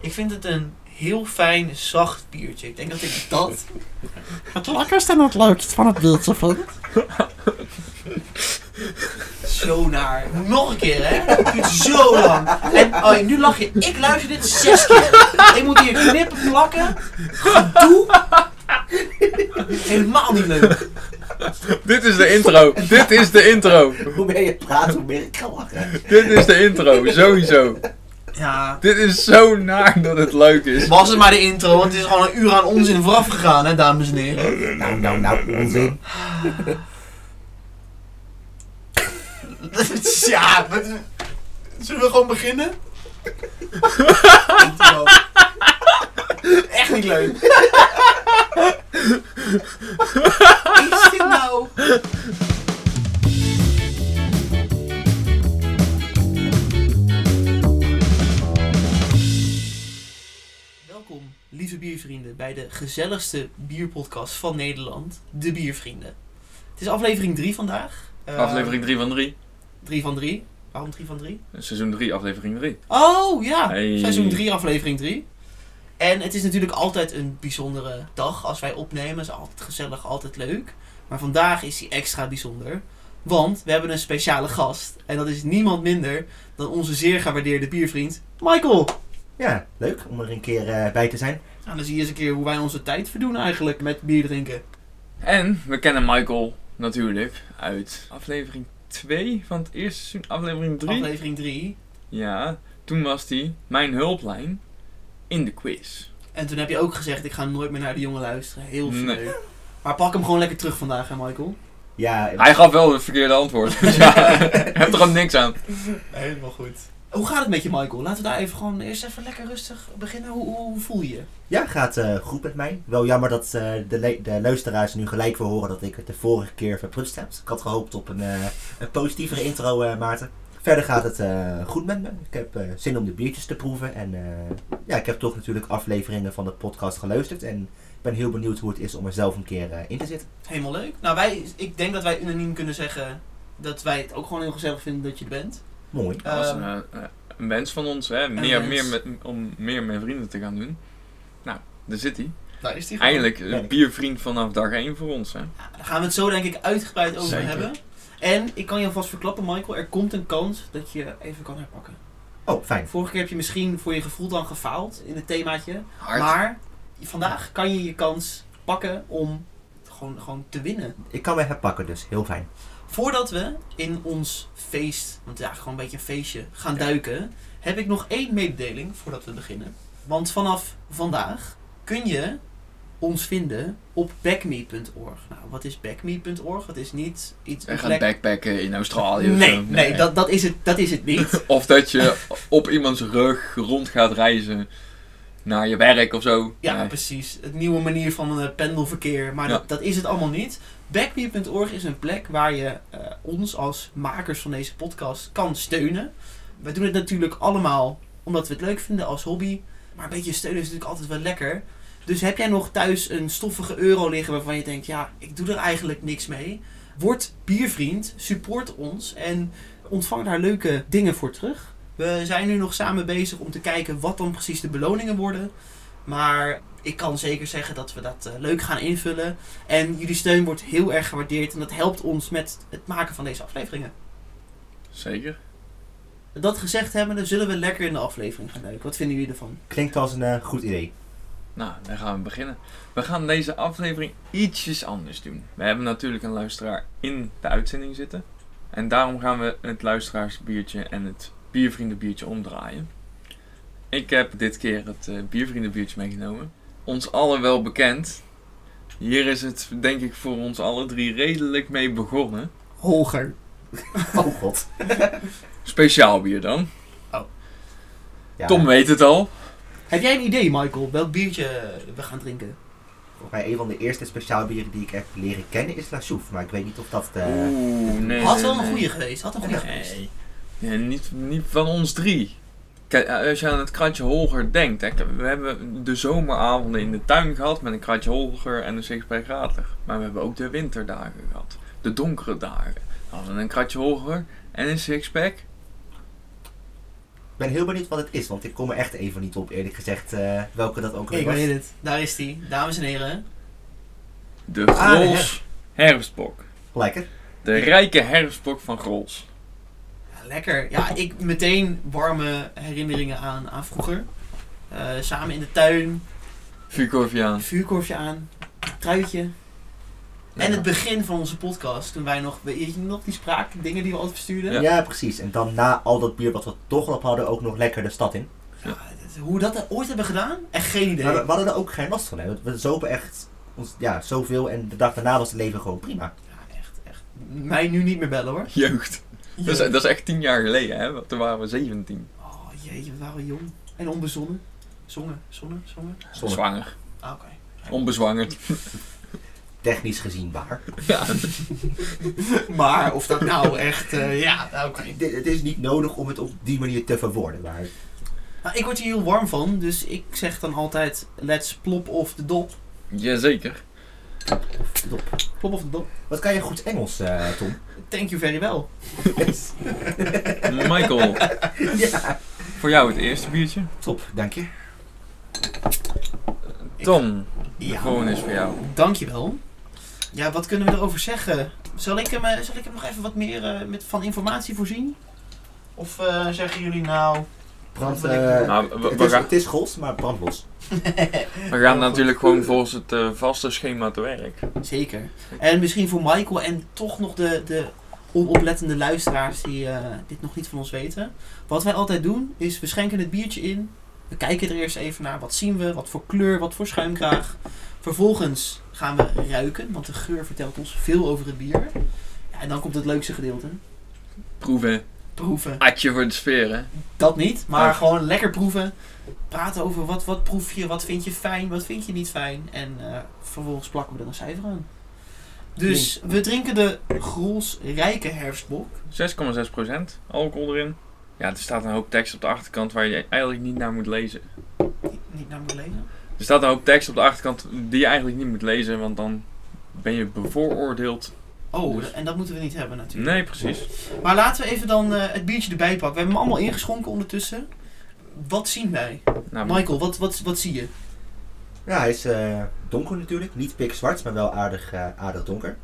Ik vind het een heel fijn, zacht biertje. Ik denk dat ik dat... Het lekkerste en het leukst van het biertje vind. Zo naar. Nog een keer, hè? Het duurt zo lang. En oh, nu lach je. Ik luister dit zes keer. Ik moet hier knippen, plakken. Gedoe. Helemaal niet leuk. Dit is de intro. Dit is de intro. Hoe meer je praat, hoe meer ik kan lachen. Dit is de intro. Sowieso. Ja. Dit is zo naar dat het leuk is. Was het maar de intro, want het is gewoon een uur aan onzin vooraf gegaan, hè, dames en heren. Nou, nou, nou, onzin. ja, wat, zullen we gewoon beginnen? Echt niet leuk. Is dit nou? Welkom, lieve biervrienden, bij de gezelligste bierpodcast van Nederland, De Biervrienden. Het is aflevering 3 vandaag. Eh, Aflevering 3 van 3. 3 van 3. Waarom 3 van 3? Seizoen 3, aflevering 3. Oh ja, Hey. seizoen 3, aflevering 3. En het is natuurlijk altijd een bijzondere dag als wij opnemen. Het is altijd gezellig, altijd leuk. Maar vandaag is die extra bijzonder. Want we hebben een speciale gast. En dat is niemand minder dan onze zeer gewaardeerde biervriend Michael. Ja, leuk om er een keer eh, bij te zijn. Nou, dan zie je eens een keer hoe wij onze tijd verdoen eigenlijk met bier drinken. En we kennen Michael natuurlijk uit aflevering 2 van het eerste seizoen. Aflevering 3. Aflevering 3. Ja, toen was hij mijn hulplijn in de quiz. En toen heb je ook gezegd, ik ga nooit meer naar de jongen luisteren. Heel Nee. sneu. Maar pak hem gewoon lekker terug vandaag, hè Michael? Ja, Hij gaf wel het verkeerde antwoord. Dus ja, heeft er gewoon niks aan. Helemaal goed. Hoe gaat het met je, Michael? Laten we daar even gewoon eerst even lekker rustig beginnen. Hoe, hoe, hoe voel je je? ja gaat eh, goed met mij. Wel jammer dat eh, de, de luisteraars nu gelijk wil horen dat ik het de vorige keer verprutst heb. Ik had gehoopt op een, eh, een positievere intro, Maarten. Verder gaat het goed met me. Ik heb zin om de biertjes te proeven. En ja, ik heb toch natuurlijk afleveringen van de podcast geluisterd. En ik ben heel benieuwd hoe het is om er zelf een keer in te zitten. Helemaal leuk. Nou, wij, ik denk dat wij unaniem kunnen zeggen dat wij het ook gewoon heel gezellig vinden dat je er bent. Mooi. Dat was Ehm, een, eh, een wens van ons, hè? Meer, wens. meer met, om meer met vrienden te gaan doen. Nou, daar zit hij. daar is gewoon. Eigenlijk een biervriend vanaf dag 1 voor ons. Hè? Ja, Daar gaan we het zo denk ik uitgebreid over Zeker. hebben. En ik kan je alvast verklappen, Michael, er komt een kans dat je even kan herpakken. Oh, fijn. Vorige keer heb je misschien voor je gevoel dan gefaald in het themaatje. Hard. Maar vandaag kan je je kans pakken om gewoon, gewoon te winnen. Ik kan me herpakken dus. Heel fijn. Voordat we in ons feest, want ja, gewoon een beetje een feestje, gaan duiken, heb ik nog één mededeling voordat we beginnen. Want vanaf vandaag kun je ons vinden op backme.org. Nou, wat is backme.org? Het is niet iets... Gaat plek- backpacken in Australië of Nee, zo. nee, dat, dat, is het, dat is het niet. Of dat je op iemands rug rond gaat reizen naar je werk of zo. Ja, Nee. precies. Het nieuwe manier van eh, pendelverkeer. Maar Ja. dat, dat is het allemaal niet. Backme.org is een plek waar je eh, ons als makers van deze podcast kan steunen. We doen het natuurlijk allemaal omdat we het leuk vinden als hobby. Maar een beetje steunen is natuurlijk altijd wel lekker. Dus heb jij nog thuis een stoffige euro liggen waarvan je denkt... Ja, ik doe er eigenlijk niks mee. Word biervriend, support ons en ontvang daar leuke dingen voor terug. We zijn nu nog samen bezig om te kijken wat dan precies de beloningen worden. Maar ik kan zeker zeggen dat we dat eh, leuk gaan invullen. En jullie steun wordt heel erg gewaardeerd. En dat helpt ons met het maken van deze afleveringen. Zeker. Dat gezegd hebben, dan zullen we lekker in de aflevering gaan duiken. Wat vinden jullie ervan? Klinkt als een eh, goed idee. Nou, dan gaan we beginnen. We gaan deze aflevering ietsjes anders doen. We hebben natuurlijk een luisteraar in de uitzending zitten. En daarom gaan we het luisteraarsbiertje en het biervriendenbiertje omdraaien. Ik heb dit keer het eh, biervriendenbiertje meegenomen. Ons allen wel bekend. Hier is het denk ik voor ons alle drie redelijk mee begonnen. Holger. Oh god. Speciaal bier dan. Ja, Tom weet het al. Heb jij een idee, Michael, welk biertje we gaan drinken? Volgens mij een van de eerste speciaalbieren die ik heb leren kennen is La Chouffe. Maar ik weet niet of dat... eh, Oeh, nee. Had wel een goede geweest. Had een goede geweest. Nee. Nee, niet, niet van ons drie. Kijk, eh, als je aan het kratje Holger denkt. Hè, we hebben de zomeravonden in de tuin gehad met een kratje Holger en een sixpack Radler. Maar we hebben ook de winterdagen gehad. De donkere dagen. Dan hadden we een kratje Holger en een sixpack ben heel benieuwd wat het is, want ik kom er echt even niet op, eerlijk gezegd, eh, welke dat ook weer Ik was. weet het. Daar is die. Dames en heren. De Ah, de Grols herfstbok. Lekker. De rijke herfstbok van Grols. Ja, lekker. Ja, ik meteen warme herinneringen aan, aan vroeger. Eh, samen in de tuin. Vuurkorfje Vuurkorfje aan. Truitje. En het begin van onze podcast, toen wij nog, weet je nog die spraak, dingen die we altijd verstuurden? Ja. precies. En dan na al dat bier wat we toch al op hadden, ook nog lekker de stad in. Ja, hoe we dat ooit hebben gedaan? Echt geen idee. Maar we, we hadden er ook geen last van. Hè. We zopen echt ons, ja, zoveel en de dag daarna was het leven gewoon prima. Ja, echt, echt. Mij nu niet meer bellen hoor. Jeugd. Dat is, dat is echt tien jaar geleden, hè? want Toen waren we 17. Oh jeetje, we waren jong. En onbezonnen. Zongen, zongen, zongen. Zonne. Zwanger. Ah, oké. Onbezwangerd. Technisch gezien waar. Ja. Maar of dat nou echt, eh, ja, nou, oké. Dit- Het is niet nodig om het op die manier te verwoorden. Maar Nou, ik word hier heel warm van, dus ik zeg dan altijd, let's plop off the dop. Jazeker. Top. Plop off the dop. Wat kan je goed Engels, eh, Tom? Thank you very well. Michael, ja. voor jou het eerste biertje. Top, dank je. Tom, de Ja. volgende is voor jou. Dankjewel. Ja, wat kunnen we erover zeggen? Zal ik hem, eh, zal ik hem nog even wat meer eh, met, van informatie voorzien? Of eh, zeggen jullie nou... Brand, eh, Nou, we, het, is, gaan, het is gros, maar brandlos. we gaan natuurlijk gewoon volgens het eh, vaste schema te werk. Zeker. En misschien voor Michael en toch nog de, de onoplettende luisteraars die eh, dit nog niet van ons weten. Wat wij altijd doen is we schenken het biertje in. We kijken er eerst even naar. Wat zien we? Wat voor kleur? Wat voor schuimkraag? Vervolgens gaan we ruiken, want de geur vertelt ons veel over het bier. Ja, en dan komt het leukste gedeelte. Proeven. Proeven. Atje voor de sfeer, hè? Dat niet, maar gewoon lekker proeven. Praten over wat, wat proef je, wat vind je fijn, wat vind je niet fijn. En eh, vervolgens plakken we er een cijfer aan. Dus we drinken de Grols Rijke Herfstbok. 6,6% alcohol erin. Ja, er staat een hoop tekst op de achterkant waar je eigenlijk niet naar moet lezen. Niet, niet naar moeten lezen. Er staat een hoop tekst op de achterkant die je eigenlijk niet moet lezen, want dan ben je bevooroordeeld. Oh, Dus- en dat moeten we niet hebben natuurlijk. Nee, precies. Maar laten we even dan eh, het biertje erbij pakken. We hebben hem allemaal ingeschonken ondertussen. Wat zien wij? Nou, Michael, wat, wat, wat zie je? Ja, hij is eh, donker natuurlijk. Niet pikzwart, maar wel aardig, eh, aardig donker.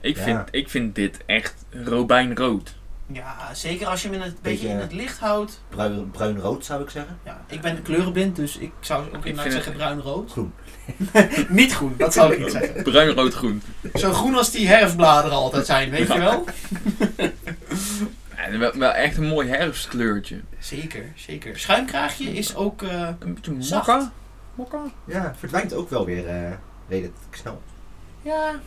ik, Ja. vind, ik vind dit echt robijnrood. Ja, zeker als je hem in het, beetje Beetje- in het licht houdt. Bruin, bruin-rood zou ik zeggen. Ja, ik ben kleurenblind, dus ik zou ook inderdaad zeggen bruin-rood. Groen. niet groen, dat zou ik niet zeggen. Bruin-rood-groen. Zo groen als die herfstbladeren altijd zijn, weet je wel? Ja, wel, wel echt een mooi herfstkleurtje. Zeker, zeker. Schuimkraagje is ook... eh, Een beetje mokka. Mokka? Ja, verdwijnt ook wel weer eh redelijk snel. ja,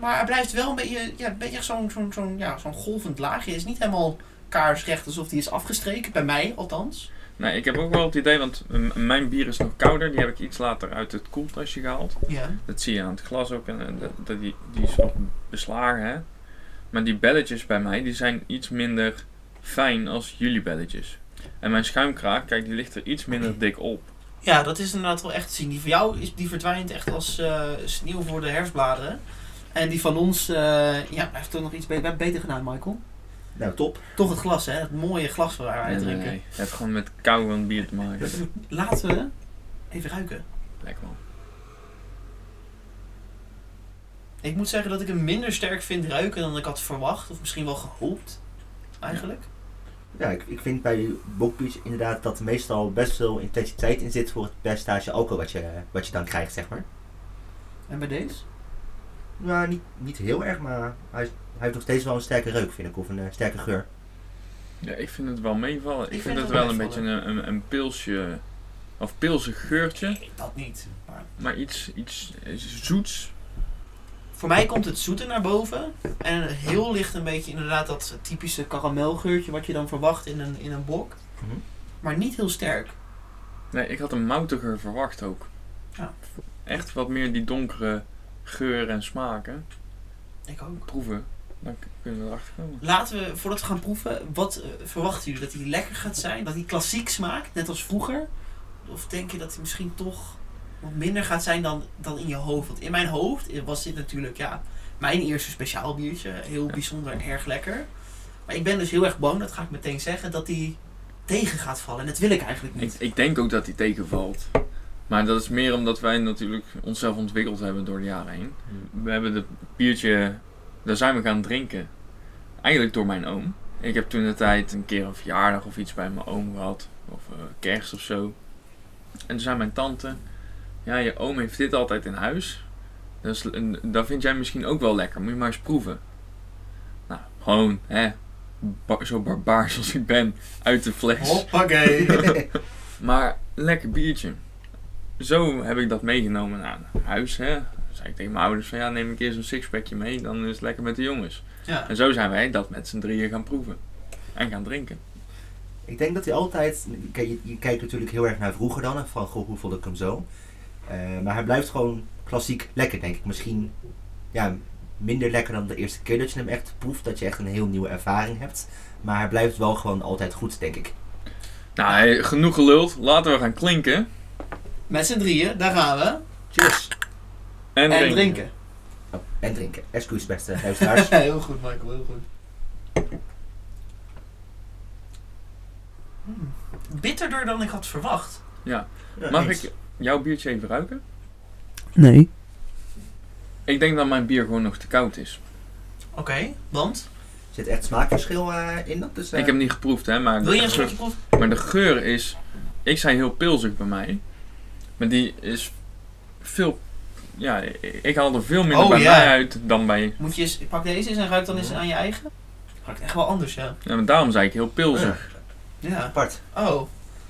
maar hij blijft wel een beetje, ja, een beetje zo'n zo'n zo'n ja, zo'n golvend laagje. Het is niet helemaal kaarsrecht alsof die is afgestreken, bij mij althans. Nee, ik heb ook wel het idee, want mijn bier is nog kouder. Die heb ik iets later uit het koelkastje gehaald. Ja. Dat zie je aan het glas ook. En, dat, die, die is wat beslagen, hè. Maar die belletjes bij mij, die zijn iets minder fijn als jullie belletjes. En mijn schuimkraag, kijk, die ligt er iets minder dik op. Ja, dat is inderdaad wel echt te zien. Die van jou is, die verdwijnt echt als eh, sneeuw voor de herfstbladeren. En die van ons, eh, ja, blijft toch nog iets be- beter gedaan, Michael. Nou, top. Toch het glas, hè? Het mooie glas waar wij Nee, nee, drinken. nee. Het heeft gewoon met kou en bier te maken. Laten we even ruiken. Lekker man. Ik moet zeggen dat ik hem minder sterk vind ruiken dan ik had verwacht. Of misschien wel gehoopt. Eigenlijk. Ja, ik, ik vind bij bokbiertjes inderdaad dat er meestal best veel intensiteit in zit voor het percentage alcohol wat je, wat je dan krijgt, zeg maar. En bij deze? Ja, niet, niet heel erg, maar hij, hij heeft nog steeds wel een sterke reuk, vind ik, of een eh, sterke geur. Ja, ik vind het wel meevallen. Ik, vind vind het het wel wel een beetje een, een, een pilsje, of pilsig geurtje. Nee, dat niet. Maar Maar iets, iets zoets. voor mij komt het zoete naar boven. En heel licht een beetje inderdaad dat typische karamelgeurtje wat je dan verwacht in een, in een bok. Mhm. Maar niet heel sterk. Nee, ik had een moutiger verwacht ook. Ja. Echt wat meer die donkere geuren en smaken. Ik ook. Proeven, dan kunnen we erachter komen. Laten we, voordat we gaan proeven, wat eh, verwachten jullie? Dat hij lekker gaat zijn? Dat hij klassiek smaakt, net als vroeger? Of denk je dat hij misschien toch wat minder gaat zijn dan, dan in je hoofd? Want in mijn hoofd was dit natuurlijk ja, mijn eerste speciaal biertje. Heel Ja. bijzonder, erg lekker. Maar ik ben dus heel erg bang, dat ga ik meteen zeggen, dat hij tegen gaat vallen. En dat wil ik eigenlijk Ik, niet. ik denk ook dat die tegenvalt. Maar dat is meer omdat wij natuurlijk onszelf ontwikkeld hebben door de jaren heen. We hebben het biertje, daar zijn we gaan drinken. Eigenlijk door mijn oom. Ik heb toen de tijd een keer een verjaardag of iets bij mijn oom gehad. Of eh, kerst of zo. En toen zei mijn tante, ja je oom heeft dit altijd in huis. Dus, dat vind jij misschien ook wel lekker. Moet je maar eens proeven. Nou, gewoon, hè. ba- zo barbaars als ik ben. Uit de fles. Hoppakee. Maar lekker biertje. Zo heb ik dat meegenomen naar huis. Hè. Dan zei ik tegen mijn ouders van ja, neem een keer zo'n sixpackje mee, dan is het lekker met de jongens. ja. En zo zijn wij dat met z'n drieën gaan proeven. En gaan drinken. Ik denk dat hij altijd. Je, je kijkt natuurlijk heel erg naar vroeger dan. en Van goh, hoe vond ik hem zo. Eh, maar hij blijft gewoon klassiek lekker, denk ik. Misschien ja, minder lekker dan de eerste keer dat je hem echt proeft. Dat je echt een heel nieuwe ervaring hebt. Maar hij blijft wel gewoon altijd goed, denk ik. Nou, genoeg geluld. Laten we gaan klinken. Met z'n drieën, daar gaan we. Cheers! En, En drinken. drinken. Oh, en drinken. Excuus, beste luisteraars. heel goed, Michael, heel goed. Hmm. Bitterder dan ik had verwacht. Ja. Ja, Mag eens. ik jouw biertje even ruiken? Nee. Ik denk dat mijn bier gewoon nog te koud is. Oké, want? Zit echt smaakverschil eh, in dat? Dus, eh, Ik heb niet geproefd, hè, maar Wil je een slokje proeven? maar de geur is... Ik zei heel pilsig bij mij. Maar die is veel... Ja, ik haal er veel minder Oh, bij ja. mij uit dan bij Moet je eens, pak deze eens en ruik dan eens aan je eigen. Ruikt echt wel anders, ja. Ja, maar daarom zei ik heel pilsig. Ja. apart. Oh.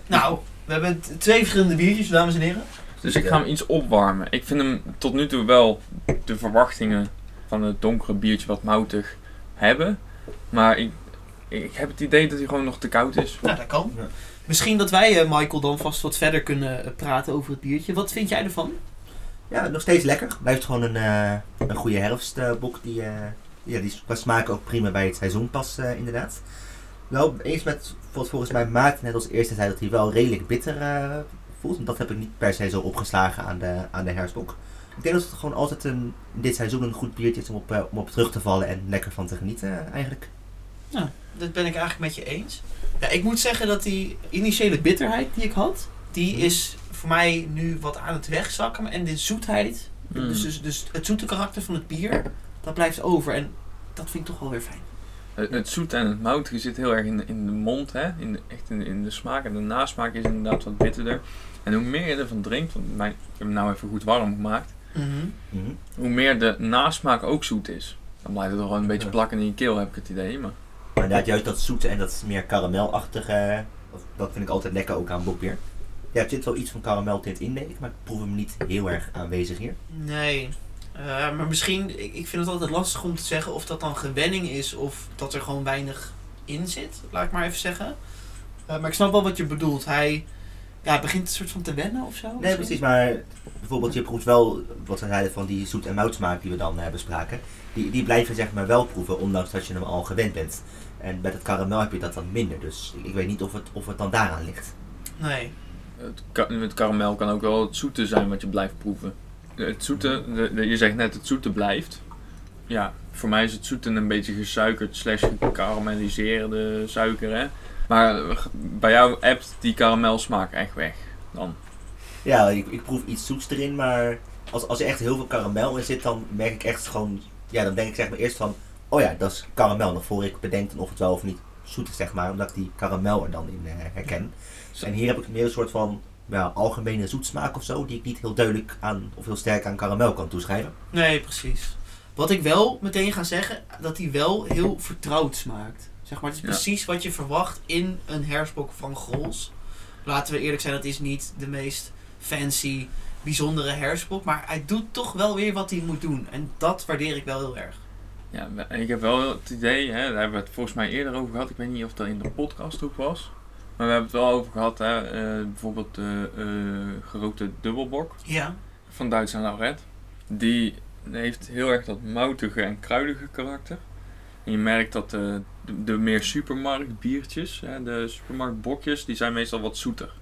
Nou, we hebben twee verschillende biertjes, dames en heren. Dus ik ga hem iets opwarmen. Ik vind hem tot nu toe wel de verwachtingen van het donkere biertje wat moutig hebben. Maar ik, ik heb het idee dat hij gewoon nog te koud is. Nou, dat kan. Misschien dat wij, eh, Michael, dan vast wat verder kunnen eh, praten over het biertje. Wat vind jij ervan? Ja, nog steeds lekker. Blijft gewoon een, eh, een goede herfstbok. die, ja, die smaak ook prima bij het seizoen past, inderdaad. Wel eens met wat volgens mij Maarten net als eerste zei dat hij wel redelijk bitter voelt. En dat heb ik niet per se zo opgeslagen aan de, aan de herfstbok. Ik denk dat het gewoon altijd een, dit seizoen een goed biertje is om op, om op terug te vallen en lekker van te genieten eh, eigenlijk. Dat ben ik eigenlijk met je eens. Ja, ik moet zeggen dat die initiële bitterheid die ik had, die Mhm. is voor mij nu wat aan het wegzakken. En de zoetheid, Mm. dus, dus, dus het zoete karakter van het bier, dat blijft over. En dat vind ik toch wel weer fijn. Het, het zoet en het moutige zit heel erg in, de- in de mond, hè? In de, echt in, in de smaak. En de nasmaak is inderdaad wat bitterder. En hoe meer je ervan drinkt, want mijn, ik heb hem nou even goed warm gemaakt, Mhm. hoe meer de nasmaak ook zoet is. Dan blijft het toch gewoon een beetje Ja. plakken in je keel, heb ik het idee. Maar Maar inderdaad, juist dat zoete en dat meer karamelachtige, dat- vind ik altijd lekker ook aan bokbier. Ja, er zit wel iets van karameltint in, denk ik, maar ik proef hem niet heel erg aanwezig hier. Nee. Eh, maar misschien, ik, ik vind het altijd lastig om te zeggen of dat dan gewenning is of dat er gewoon weinig in zit, laat ik maar even zeggen. Eh, maar ik snap wel wat je bedoelt. Hij ja, begint een soort van te wennen of zo. Nee, misschien? precies, maar bijvoorbeeld je proeft wel, wat we zeiden van die zoet- en moutsmaak die we dan eh, bespraken, die, die blijven zeg maar wel proeven, ondanks dat je hem al gewend bent. En met het karamel heb je dat dan minder, dus ik, weet niet of het, of het dan daaraan ligt. Nee. het, ka- het karamel kan ook wel het zoete zijn wat je blijft proeven. Het zoete, de, de- je zegt net het zoete blijft. Ja, voor mij is het zoete een beetje gesuikerd slash gekarameliseerde suiker, hè. Maar bij jou appt die karamelsmaak echt weg. Dan. Ja, ik, ik proef iets zoets erin, maar als, als er echt heel veel karamel in zit, dan merk ik echt gewoon, ja, dan denk ik zeg maar eerst van, oh ja, dat is karamel, nog voor ik bedenk of het wel of niet zoet is, zeg maar, omdat ik die karamel er dan in eh, herken. En hier heb ik meer een soort van ja, algemene zoetsmaak of zo, die ik niet heel duidelijk aan, of heel sterk aan karamel kan toeschrijven. Nee, precies. Wat ik wel meteen ga zeggen, dat hij wel heel vertrouwd smaakt. Zeg maar, het is Ja. precies wat je verwacht in een herfstbok van Grols. Laten we eerlijk zijn, dat is niet de meest fancy, bijzondere herfstbok. Maar hij doet toch wel weer wat hij moet doen. En dat waardeer ik wel heel erg. Ja, ik heb wel het idee, hè, daar hebben we het volgens mij eerder over gehad. Ik weet niet of dat in de podcast ook was. Maar we hebben het wel over gehad, hè, eh, bijvoorbeeld de eh, gerookte dubbelbok. Ja. van Duits en Lauret. Die heeft heel erg dat moutige en kruidige karakter. En je merkt dat de, de, de meer supermarktbiertjes, hè, de supermarktbokjes, die zijn meestal wat zoeter.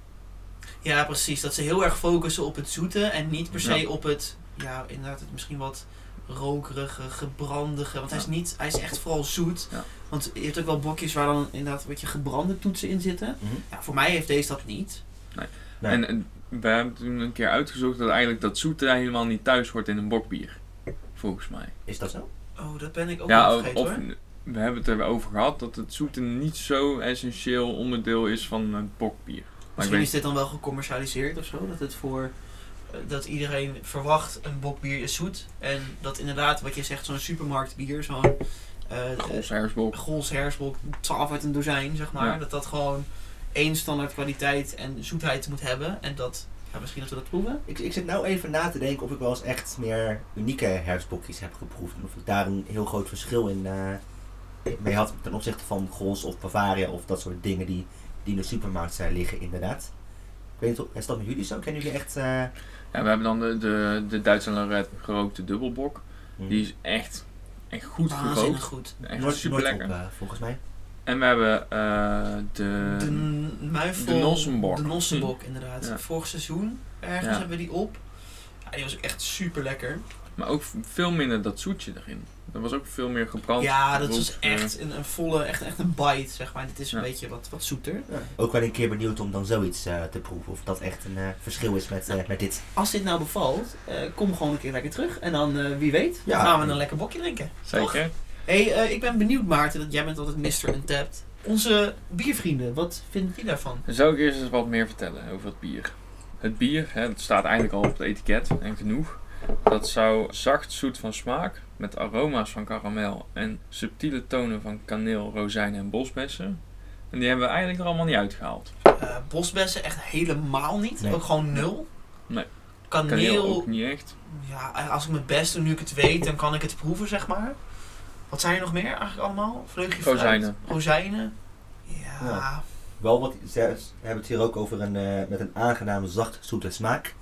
Ja, precies. Dat ze heel erg focussen op het zoete en niet per se Ja. op het, ja, inderdaad, het misschien wat rokerige, gebrandige. Want hij is niet, hij is echt vooral zoet. Ja. Want je hebt ook wel bokjes waar dan inderdaad een beetje gebrande toetsen in zitten. Mhm. Ja, voor mij heeft deze dat niet. Nee. En, en we hebben toen een keer uitgezocht dat eigenlijk dat zoete helemaal niet thuis hoort in een bokbier. Volgens mij. Is dat zo? Oh, dat ben ik ook ja, vergeten of hoor. we hebben het erover gehad dat het zoete niet zo essentieel onderdeel is van een bokbier. Maar ik Misschien weet, is dit dan wel gecommercialiseerd of zo. Dat het voor dat iedereen verwacht een bokbier is zoet. En dat inderdaad, wat je zegt, zo'n supermarktbier, zo'n eh Gols Hersbok. Gols Hersbok, 12 uit een dozijn, zeg maar. Ja. Dat dat gewoon één standaard kwaliteit en zoetheid moet hebben. En dat, ja, misschien dat we dat proeven. Ik, ik zit nou even na te denken of ik wel eens echt meer unieke herfstbokjes heb geproefd. En of ik daar een heel groot verschil in eh, mee had ten opzichte van Grols of Bavaria of dat soort dingen die, die in de supermarkt zijn liggen inderdaad. Ik weet niet, of- is dat met jullie zo? Kennen jullie echt... eh, Ja, we hebben dan de, de, de Duitse Lorette gerookte dubbelbok. hm, Die is echt, echt goed Waanzinnig gerookt. goed. Echt nooit- super nooit lekker. op, eh, volgens mij. En we hebben eh, de... De muifel. de Nossenbok. De Nossenbok, inderdaad. Ja. Vorig seizoen ergens Ja. hebben we die op. Ja, die was ook echt super lekker. Maar ook veel minder dat zoetje erin. Er was ook veel meer gebrand. Ja, dat was eh, echt een, een volle, echt, echt een bite, zeg maar. Dit is een Ja. beetje wat, wat zoeter. Ook wel een keer benieuwd om dan zoiets eh, te proeven. Of dat echt een eh, verschil is met, eh, met dit. Als dit nou bevalt, eh, kom gewoon een keer lekker terug. En dan, eh, wie weet, Ja. gaan we een lekker bokje drinken. Zeker. hey, eh, ik ben benieuwd Maarten, dat jij bent altijd Mr. Untapped. Onze biervrienden, wat vinden die daarvan? Zou ik eerst eens wat meer vertellen over het bier. Het bier, hè, het staat eigenlijk al op het etiket en genoeg. Dat zou zacht zoet van smaak, met aroma's van karamel en subtiele tonen van kaneel, rozijnen en bosbessen. En die hebben we eigenlijk er allemaal niet uitgehaald. Eh, bosbessen echt helemaal niet. Nee. Ook gewoon nul. Nee. Kaneel, Kaneel ook niet echt. ja, als ik mijn best doe, nu ik het weet, dan kan ik het proeven, zeg maar. Wat zijn er nog meer eigenlijk allemaal? Vleugje fruit? Rozijnen. Rozijnen. Ja. Ja. Wel wat, ze, ze hebben het hier ook over een, eh, met een aangename zacht zoete smaak.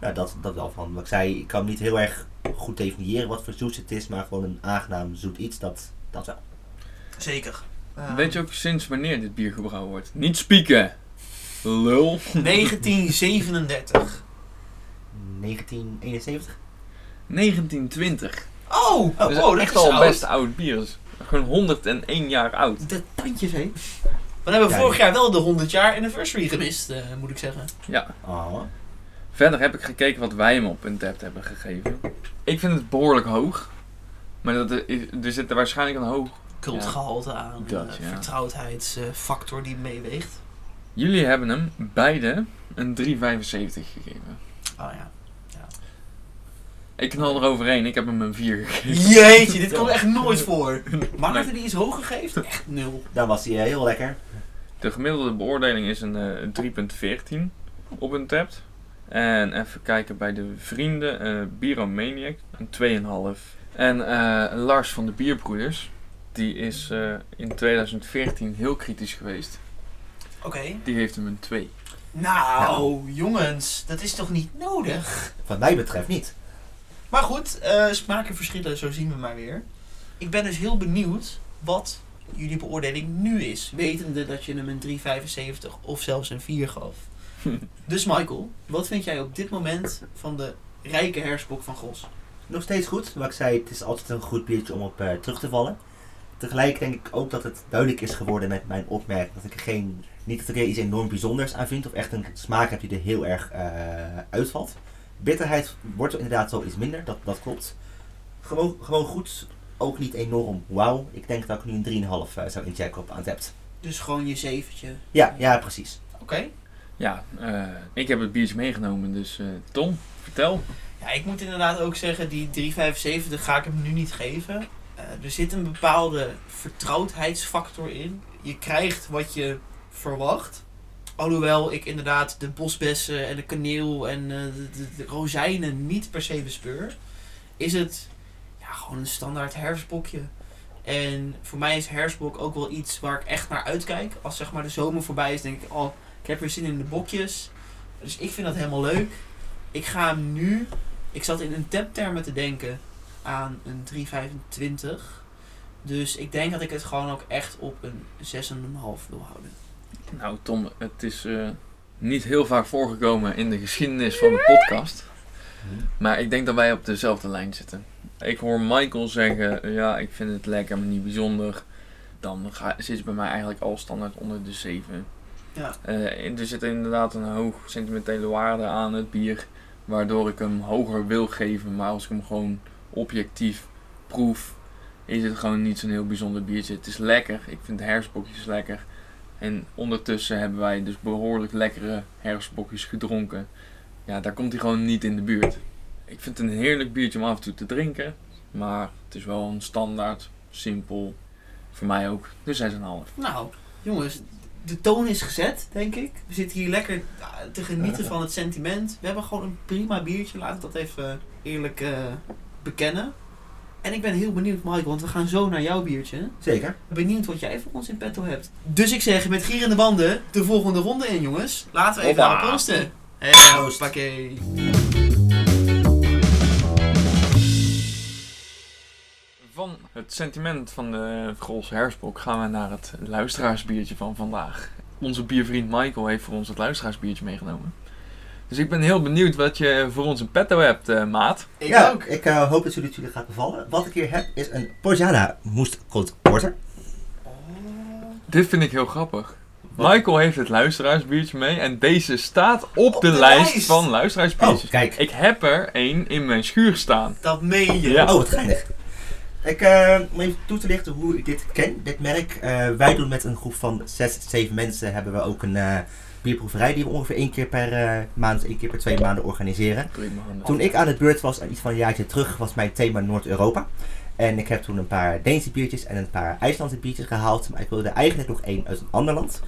Ja, dat, dat wel van. Wat ik zei, ik kan niet heel erg goed definiëren wat voor zoet het is, maar gewoon een aangenaam zoet iets, dat, dat wel. zeker. Eh, Weet je ook sinds wanneer dit bier gebrouwen wordt? Niet spieken! Lul. 1937. 1971? 1920. Oh, dat is oh, dat echt is al oud. best oud bier. Is gewoon 101 jaar oud. De tandjes, hé. We hebben Ja, vorig ja. jaar wel de 100 jaar anniversary gemist, eh, moet ik zeggen. Ja. Oh. Verder heb ik gekeken wat wij hem op een tap hebben gegeven. Ik vind het behoorlijk hoog. Maar dat er, is- er zit er waarschijnlijk een hoog. Cultgehalte aan, Dat, eh, ja. vertrouwdheidsfactor die meeweegt. Jullie hebben hem beide een 3,75 gegeven. Oh ja. Ik knal eroverheen, ik heb hem een 4 gegeven. Jeetje, dit komt echt nooit voor. Maarten die iets hoger geeft? Echt nul. Dan was hij eh, heel lekker. De gemiddelde beoordeling is een eh, 3,14 op een tap. En even kijken bij de vrienden. eh Bieromaniac, een 2,5. En eh, Lars van de Bierbroeders, die is eh, in 2014 heel kritisch geweest. Oké. Die heeft hem een 2. Nou, jongens, dat is toch niet nodig? Wat mij betreft niet. Maar goed, eh, smaken verschillen, zo zien we maar weer. Ik ben dus heel benieuwd wat jullie beoordeling nu is. Wetende dat je hem een 3,75 of zelfs een 4 gaf. dus Michael, wat vind jij op dit moment van de rijke hersbok van Gos? Nog steeds goed. Wat ik zei, het is altijd een goed biertje om op eh, terug te vallen. Tegelijk denk ik ook dat het duidelijk is geworden met mijn opmerking dat ik er geen, niet dat ik er iets enorm bijzonders aan vind of echt een smaak heb die er heel erg eh, uitvalt. Bitterheid wordt er inderdaad wel iets minder, dat, dat klopt. Gewoon, gewoon goed, ook niet enorm wauw. Ik denk dat ik nu een 3,5 eh, zou inchecken op Antept. Dus gewoon je zeventje. Ja, ja, precies. Oké. Ja, eh, ik heb het biertje meegenomen, dus eh, Tom, vertel. Ja, ik moet inderdaad ook zeggen, die 3,75 ga ik hem nu niet geven. Eh, er zit een bepaalde vertrouwdheidsfactor in. Je krijgt wat je verwacht. Alhoewel ik inderdaad de bosbessen en de kaneel en de, de, de rozijnen niet per se bespeur. Is het ja, gewoon een standaard herfstbokje. En voor mij is herfstbok ook wel iets waar ik echt naar uitkijk. Als zeg maar de zomer voorbij is, denk ik, oh, ik heb weer zin in de bokjes. Dus ik vind dat helemaal leuk. Ik ga hem nu ik zat in een taptermen te denken aan een 3,25. Dus ik denk dat ik het gewoon ook echt op een 6,5 wil houden. Nou Tom, het is eh, niet heel vaak voorgekomen in de geschiedenis van de podcast. Maar ik denk dat wij op dezelfde lijn zitten. Ik hoor Michael zeggen, ja, ik vind het lekker, maar niet bijzonder. Dan ga, zit het bij mij eigenlijk al standaard onder de 7. Ja. En er zit inderdaad een hoog sentimentele waarde aan het bier, waardoor ik hem hoger wil geven. Maar als ik hem gewoon objectief proef, is het gewoon niet zo'n heel bijzonder biertje. Het is lekker, ik vind herfstbokjes lekker. En ondertussen hebben wij dus behoorlijk lekkere herfstbokjes gedronken. Ja, daar komt hij gewoon niet in de buurt. Ik vind het een heerlijk biertje om af en toe te drinken. Maar het is wel een standaard, simpel. Voor mij ook. Dus 6,5. Nou, jongens, de toon is gezet, denk ik. We zitten hier lekker ah, te genieten van het sentiment. We hebben gewoon een prima biertje, laat ik dat even eerlijk eh, bekennen. En ik ben heel benieuwd, Michael, want we gaan zo naar jouw biertje. Zeker. Benieuwd wat jij voor ons in petto hebt. Dus ik zeg met gierende banden de volgende ronde in, jongens. Laten we even Hoppa. gaan proosten. Hey, Proost. Van het sentiment van de Grols Hersbok gaan we naar het luisteraarsbiertje van vandaag. Onze biervriend Michael heeft voor ons het luisteraarsbiertje meegenomen. Dus ik ben heel benieuwd wat je voor ons in petto hebt, eh, maat. Ik ja, ook. ik eh, hoop dat jullie, jullie gaat bevallen. Wat ik hier heb is een Porjala Moest Cold Porter. Dit vind ik heel grappig. Michael heeft het luisteraarsbiertje mee en deze staat op, Op de, de lijst, lijst. van Oh, luisteraarsbiertjes. kijk. Ik heb er één in mijn schuur staan. Dat meen je. Ja. Oh, wat geinig. Ik, eh, om even toe te lichten hoe ik dit ken, dit merk. eh, wij doen met een groep van 6, 7 mensen hebben we ook een eh, bierproeverij die we ongeveer één keer per maand, één keer per twee maanden organiseren. Toen ik aan het beurt was, iets van een jaartje terug, was mijn thema Noord-Europa. En ik heb toen een paar Deense biertjes en een paar IJslandse biertjes gehaald. Maar ik wilde er eigenlijk nog één uit een ander land.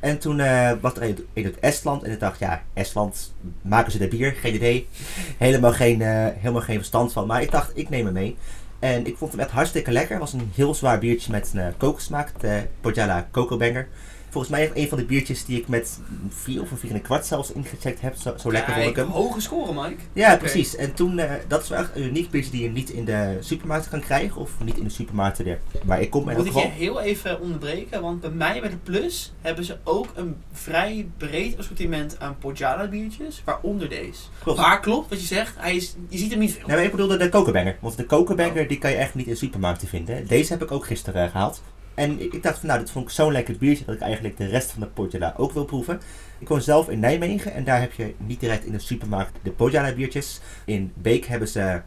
En toen was er een een uit Estland. En ik dacht, ja, Estland, maken ze de bier? Geen idee. Helemaal geen, helemaal geen verstand van. Maar ik dacht, ik neem hem mee. En ik vond hem echt hartstikke lekker. Het was een heel zwaar biertje met een uh, kokosmaak. De Porjala Coco Banger. Volgens mij echt een van de biertjes die ik met vier of een vier en een kwart zelfs ingecheckt heb. Zo, zo lekker vond ik hem. hoge score, Mike. Ja, precies. En toen, eh, dat is wel echt een uniek biertje die je niet in de supermarkt kan krijgen. Of niet in de supermarkten er, waar ik kom in Moet ik je heel even onderbreken, want bij mij bij de Plus hebben ze ook een vrij breed assortiment aan Pojala biertjes, waaronder deze. Klopt. Maar klopt wat je zegt, hij is, je ziet hem niet veel. Nee, maar ik bedoelde de kokenbanger. Want de kokenbanger die kan je echt niet in supermarkten vinden. Deze heb ik ook gisteren eh, gehaald. En ik ik dacht van nou, dit vond ik zo'n lekker biertje dat ik eigenlijk de rest van de Porjala ook wil proeven. Ik woon zelf in Nijmegen en daar heb je niet direct in de supermarkt de Porjala biertjes. In Beek hebben ze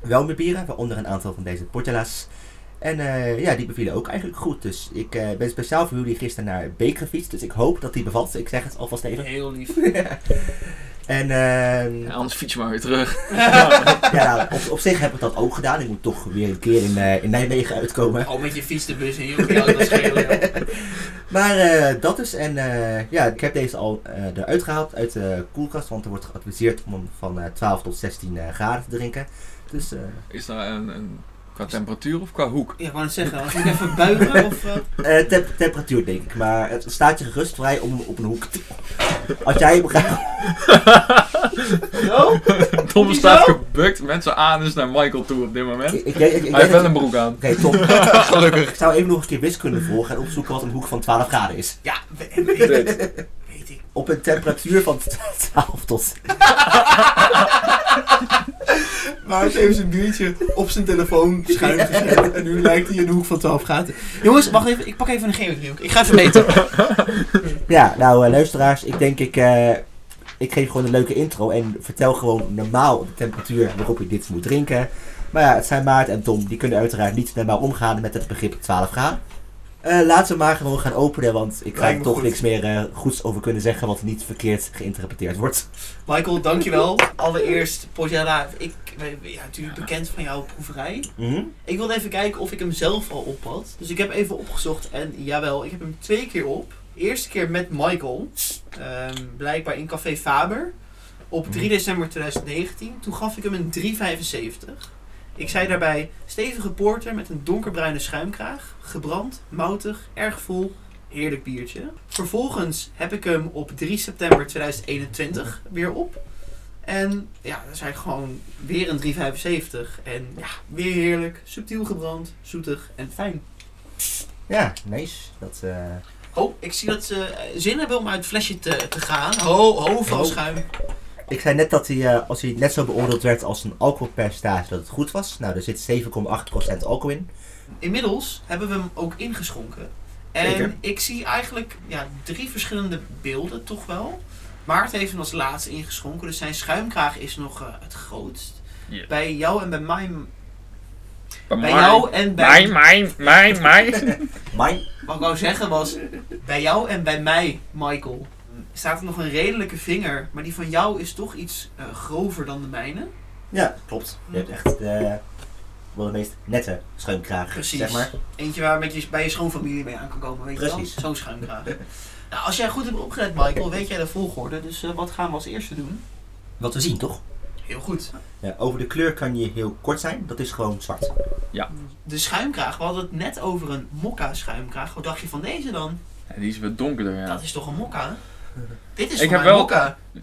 wel meer bieren, waaronder een aantal van deze Porjala's. En eh, ja, die bevielen ook eigenlijk goed. Dus ik eh, ben speciaal voor jullie gisteren naar Beek gefietst. Dus ik hoop dat die bevalt. Ik zeg het alvast even. Heel lief. en ehm, Ja, anders fiets je maar weer terug. ja, nou, op, op zich heb ik dat ook gedaan. Ik moet toch weer een keer in, eh, in Nijmegen uitkomen. Al met je fiets de bus in, joh. Ja, dat schelen, joh. Maar eh, dat dus. En eh, ja, ik heb deze al eh, eruit gehaald uit de koelkast. Want er wordt geadviseerd om hem van eh, 12 tot 16 eh, graden te drinken. Dus eh, Is daar een, een, qua temperatuur of qua hoek? Ja, ik wou het zeggen, als ik even buigen of... temp- temperatuur denk ik. Maar het staat je gerust vrij om op een hoek te... Als jij hem graag... Zo? Tom staat zo? gebukt met zijn anus naar Michael toe op dit moment. Ik, ik, ik, ik, ik Hij heeft wel een broek aan. Oké, Tom. Gelukkig. Ik zou even nog een keer wiskunde volgen en opzoeken wat een hoek van 12 graden is. Ja, we- weet, weet ik. Op een temperatuur van 12 tot... Maar hij heeft zijn biertje op zijn telefoon schuin gezet. En nu lijkt hij in de hoek van 12 gaten. Jongens, wacht even. Ik pak even een geodriehoek. Ik ga even meten. Ja, nou eh, luisteraars, ik denk ik, eh, ik geef gewoon een leuke intro en vertel gewoon normaal de temperatuur waarop je dit moet drinken. Maar ja, het zijn Maart en Tom, die kunnen uiteraard niet normaal omgaan met het begrip 12 graden. Eh laten we maar gewoon gaan openen, want ik ga er toch goed. niks meer eh, goeds over kunnen zeggen wat niet verkeerd geïnterpreteerd wordt. Michael, dankjewel. Allereerst, Pojala, ik ben ja, natuurlijk bekend van jouw proeverij. Mhm. Ik wilde even kijken of ik hem zelf al op had. Dus ik heb even opgezocht en jawel, ik heb hem twee keer op. Eerste keer met Michael, ehm, blijkbaar in Café Faber, op 3 december 2019. Toen gaf ik hem een 3,75. Ik zei daarbij, stevige porter met een donkerbruine schuimkraag, gebrand, moutig, erg vol, heerlijk biertje. Vervolgens heb ik hem op 3 september 2021 weer op. En ja, dat is eigenlijk gewoon weer een 3,75. En ja, weer heerlijk, subtiel gebrand, zoetig en fijn. Ja, nice. Dat, eh, Oh, ik zie dat ze eh, zin hebben om uit het flesje te, te gaan. Ho, ho, van schuim. Ik zei net dat hij, eh, als hij net zo beoordeeld werd als een alcoholpercentage, dat het goed was. Nou, er zit 7,8% alcohol in. Inmiddels hebben we hem ook ingeschonken. En Zeker. ik zie eigenlijk ja, drie verschillende beelden, toch wel. Maart heeft hem als laatste ingeschonken, dus zijn schuimkraag is nog eh, het grootst. Ja. Bij jou en bij mij... Bij Bij jou en bij... Mijn, mijn, mijn, mijn. Mijn, Wat ik wou zeggen was, bij jou en bij mij, Michael, staat er nog een redelijke vinger. Maar die van jou is toch iets eh, grover dan de mijne. ja, klopt. Je hebt echt de, wel de meest nette schuimkraag, Precies. zeg maar. Eentje waar met je, bij je schoonfamilie mee aan kan komen, weet je Precies. wel? Zo'n schuimkraag. nou, als jij goed hebt opgelet, Michael, weet jij de volgorde. Dus eh, wat gaan we als eerste doen? Wat we zien, toch? Heel goed. Ja, over de kleur kan je heel kort zijn. Dat is gewoon zwart. De schuimkraag, we hadden het net over een mokka schuimkraag. Wat dacht je van deze dan? Ja, die is wat donkerder, ja. Dat is toch een mokka? Dit is Ik heb wel-.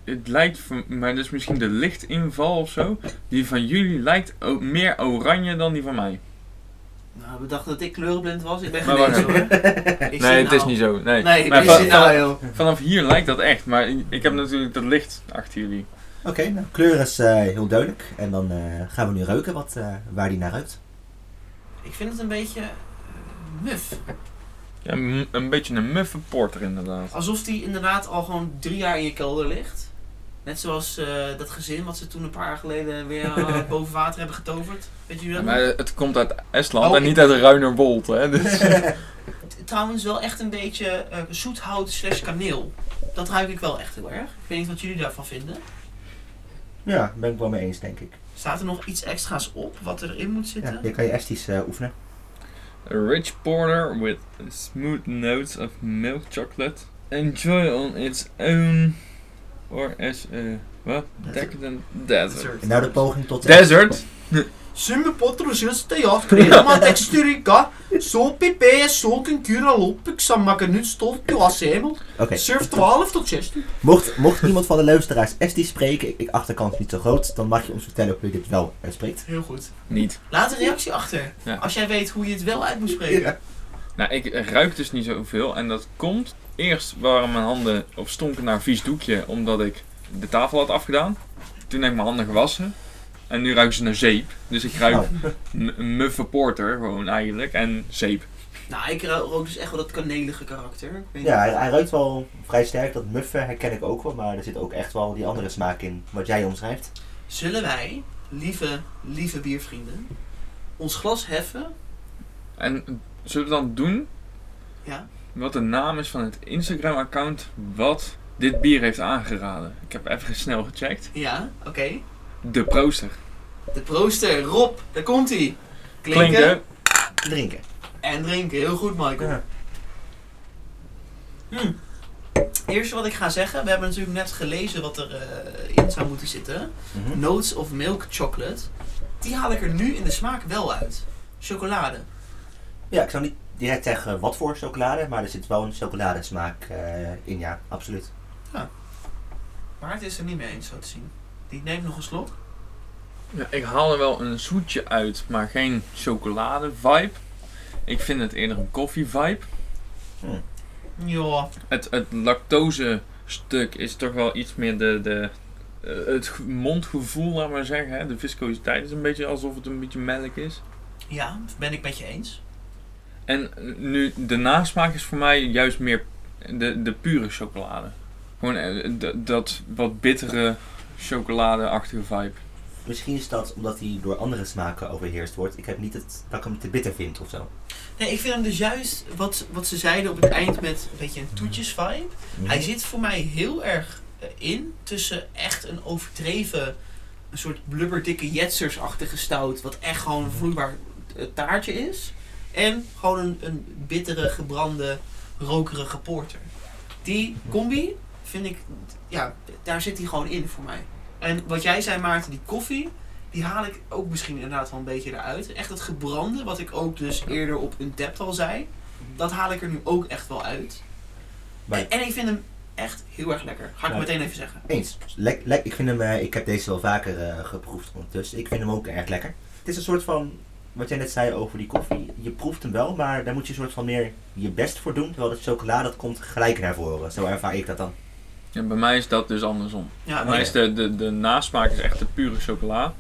Het lijkt, voor mij dus misschien de lichtinval of zo. Die van jullie lijkt o- meer oranje dan die van mij. Nou, we dachten dat ik kleurenblind was. Ik ben wacht hoor. Ik Nee, het is nou. niet zo. Nee, Nee, maar van- nou joh. vanaf hier lijkt dat echt. Maar ik heb natuurlijk dat licht achter jullie. Oké, nou, kleur is eh, heel duidelijk. En dan eh, gaan we nu ruiken wat, eh, waar die naar ruikt. Ik vind het een beetje muf. Ja, een beetje een muffe porter inderdaad. Alsof die inderdaad al gewoon drie jaar in je kelder ligt. Net zoals eh, dat gezin wat ze toen een paar jaar geleden weer eh, boven water hebben getoverd. Weet je Ja, dat? maar het komt uit Estland Oh, en niet uit Ruinerwold, hè. Dus. Trouwens wel echt een beetje eh, zoethout slash kaneel. Dat ruik ik wel echt heel erg. Ik weet niet wat jullie daarvan vinden. Ja, daar ben ik wel mee eens, denk ik. Staat er nog iets extra's op wat erin moet zitten? Ja, hier kan je esties eh, oefenen. A rich porter with smooth notes of milk chocolate. Enjoy on its own or as a what? Decadent desert. En nou de poging tot... Desert? Simme potrusjes te jacht, crema texturica, zo pipe, zo cura lop, ik zal maken nu stolt te assemel. Oké, Surf 12 tot 16. mocht, mocht iemand van de luisteraars esties spreken, ik, ik achterkant niet zo groot, dan mag je ons vertellen hoe je dit wel uitspreekt. Heel goed. Niet. Laat een reactie achter. Ja. Als jij weet hoe je het wel uit moet spreken. Ja. Nou, ik ruik dus niet zoveel en dat komt. Eerst waren mijn handen of stonken naar vies doekje omdat ik de tafel had afgedaan. Toen heb ik mijn handen gewassen. En nu ruiken ze naar zeep. Dus ik ruik Nou, een muffe porter gewoon eigenlijk. En zeep. Nou, ik rook dus echt wel dat kanelige karakter. Ik weet ja, niet. hij, hij ruikt wel vrij sterk. Dat muffen herken ik ook wel, maar er zit ook echt wel die andere smaak in, wat jij omschrijft. Zullen wij, lieve, lieve biervrienden, ons glas heffen? En zullen we dan doen Ja. wat de naam is van het Instagram account wat dit bier heeft aangeraden? Ik heb even snel gecheckt. Ja, oké. De prooster. De prooster, Rob, daar komt hij. Klinken, Klinken. Drinken. en drinken. Heel goed, Michael. Ja. Hm. Eerste wat ik ga zeggen, we hebben natuurlijk net gelezen wat er eh, in zou moeten zitten. Mhm. Notes of milk chocolate. Die haal ik er nu in de smaak wel uit. Chocolade. Ja, ik zou niet direct zeggen wat voor chocolade, maar er zit wel een chocoladesmaak eh, in, ja, absoluut. Maar het is er niet mee eens, zo te zien. Die neemt nog een slok. Ja, ik haal er wel een zoetje uit, maar geen chocolade vibe. Ik vind het eerder een koffie vibe. Ja. Het, het lactose stuk is toch wel iets meer de, de, eh, het ge- mondgevoel, laat maar zeggen. Hè. De viscositeit is een beetje alsof het een beetje melk is. Ja, ben ik met je eens. En eh, nu, de nasmaak is voor mij juist meer de, de pure chocolade. Gewoon eh, dat wat bittere chocoladeachtige vibe. Misschien is dat omdat hij door andere smaken overheerst wordt. Ik heb niet het dat ik hem te bitter vind of zo. Nee, ik vind hem dus juist, wat, wat ze zeiden op het eind met een beetje een toetjes vibe. Hij zit voor mij heel erg eh, in tussen echt een overdreven, een soort blubberdikke jetsersachtige stout. Wat echt gewoon een vloeibaar eh, taartje is. En gewoon een, een bittere, gebrande, rokerige porter. Die combi vind ik, ja, daar zit hij gewoon in voor mij. En wat jij zei Maarten, die koffie, die haal ik ook misschien inderdaad wel een beetje eruit. Echt het gebrande, wat ik ook dus eerder op een depth al zei. Dat haal ik er nu ook echt wel uit. Maar- En, en ik vind hem echt heel erg lekker. Ga ik Ja. meteen even zeggen. Eens. Lek, lek, ik, vind hem, eh, ik heb deze wel vaker eh, geproefd ondertussen. Ik vind hem ook erg lekker. Het is een soort van, wat jij net zei over die koffie. Je proeft hem wel, maar daar moet je een soort van meer je best voor doen. Terwijl de chocolade, dat komt gelijk naar voren. Zo ervaar ik dat dan. En bij mij is dat dus andersom. Ja, Bij mij is de, de, de nasmaak is echt de pure chocola.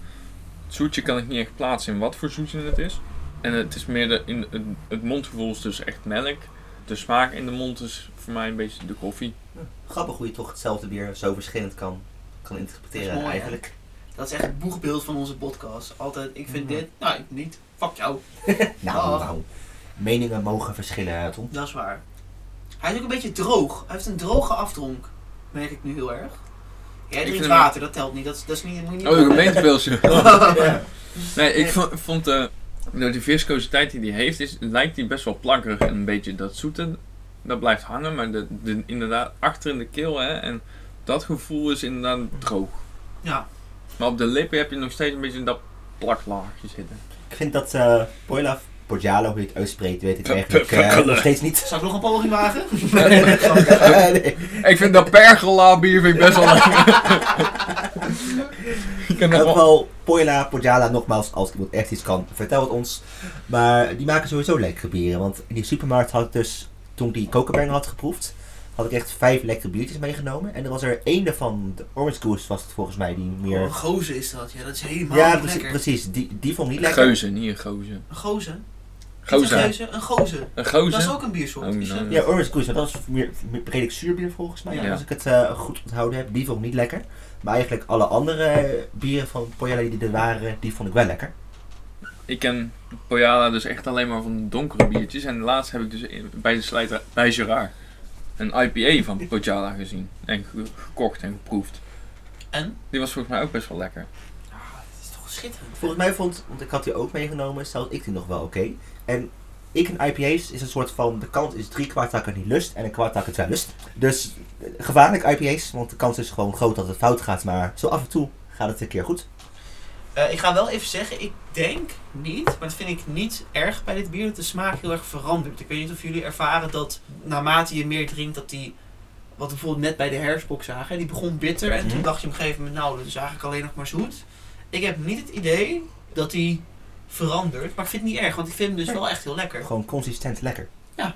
Het zoetje kan ik niet echt plaatsen in wat voor zoetje het is. En het is meer de, in, het, het mondgevoel is dus echt melk. De smaak in de mond is voor mij een beetje de koffie. Grappig hoe je toch hetzelfde bier zo verschillend kan, kan Dat interpreteren hè? eigenlijk. Dat is echt het boegbeeld van onze podcast. Altijd, ik vind Mhm. dit, nou, ik niet. Fuck jou. Nou, Oh. nou. Meningen mogen verschillen, Tom. Dat is waar. Hij is ook een beetje droog. Hij heeft een droge aftronk. Merk ik nu heel erg. Jij drinkt vind water, dat telt niet. Dat, is- dat is niet, moet je niet Oh, een gemeentepilsje. Ja. Nee, ik vo- vond eh, door die viscositeit die die heeft, is, lijkt die best wel plakkerig en een beetje dat zoete, dat blijft hangen, maar de, de, inderdaad achter in de keel hè, en dat gevoel is inderdaad droog. Ja. Maar op de lippen heb je nog steeds een beetje dat plaklaagje zitten. Ik vind dat eh Poggialo, hoe je het uitspreekt, weet ik eigenlijk eh, perkelen. nog steeds niet. Zal ik nog een poging wagen? Nee. Ik vind dat pergola bier vind ik best wel lekker. Ik In wel... geval, Poila Poggiala, nogmaals, als iemand echt iets kan, vertel het ons. Maar die maken sowieso lekkere bieren. Want in die supermarkt had ik dus, toen ik die kokenbanger had geproefd, had ik echt vijf lekkere biertjes meegenomen. En er was er één daarvan, de Orange Goose was het volgens mij, die meer... Oh, een gozer is dat. Ja, dat is helemaal ja, niet precies, lekker. precies. Die, die vond ik niet lekker. Geuze, niet een gozer. Een gozer? Gozer. Een? Een gozer. Een Dat is gozer? ook een biersoort. Oh, nou, dat- Ja, Orange Goose, maar dat was meer, meer redelijk zuurbier volgens mij, Ja. als ik het eh, goed onthouden heb. Die vond ik niet lekker. Maar eigenlijk alle andere bieren van Pojala die er waren, die vond ik wel lekker. Ik ken Pojala dus echt alleen maar van de donkere biertjes. En laatst heb ik dus in- bij de slijter bij Gerard een IPA van Pojala gezien. En ge- gekocht en geproefd. En? Die was volgens mij ook best wel lekker. Ah, het is toch schitterend. Volgens mij vond, want ik had die ook meegenomen, zelfs ik die nog wel oké. En ik en IPA's is een soort van, de kans is drie kwart dat ik het niet lust en een kwart dat ik het wel lust. Dus eh, gevaarlijk IPA's, want de kans is gewoon groot dat het fout gaat, maar zo af en toe gaat het een keer goed. Eh, ik ga wel even zeggen, ik denk niet, maar dat vind ik niet erg bij dit bier, dat de smaak heel erg verandert. Ik weet niet of jullie ervaren dat naarmate je meer drinkt, dat die, wat we bijvoorbeeld net bij de herfstbok zagen, die begon bitter en toen Mhm. dacht je op een gegeven moment, nou, dat is eigenlijk alleen nog maar zoet. Ik heb niet het idee dat die verandert, maar ik vind het niet erg, want ik vind hem dus wel echt heel lekker. Gewoon consistent lekker. Ja,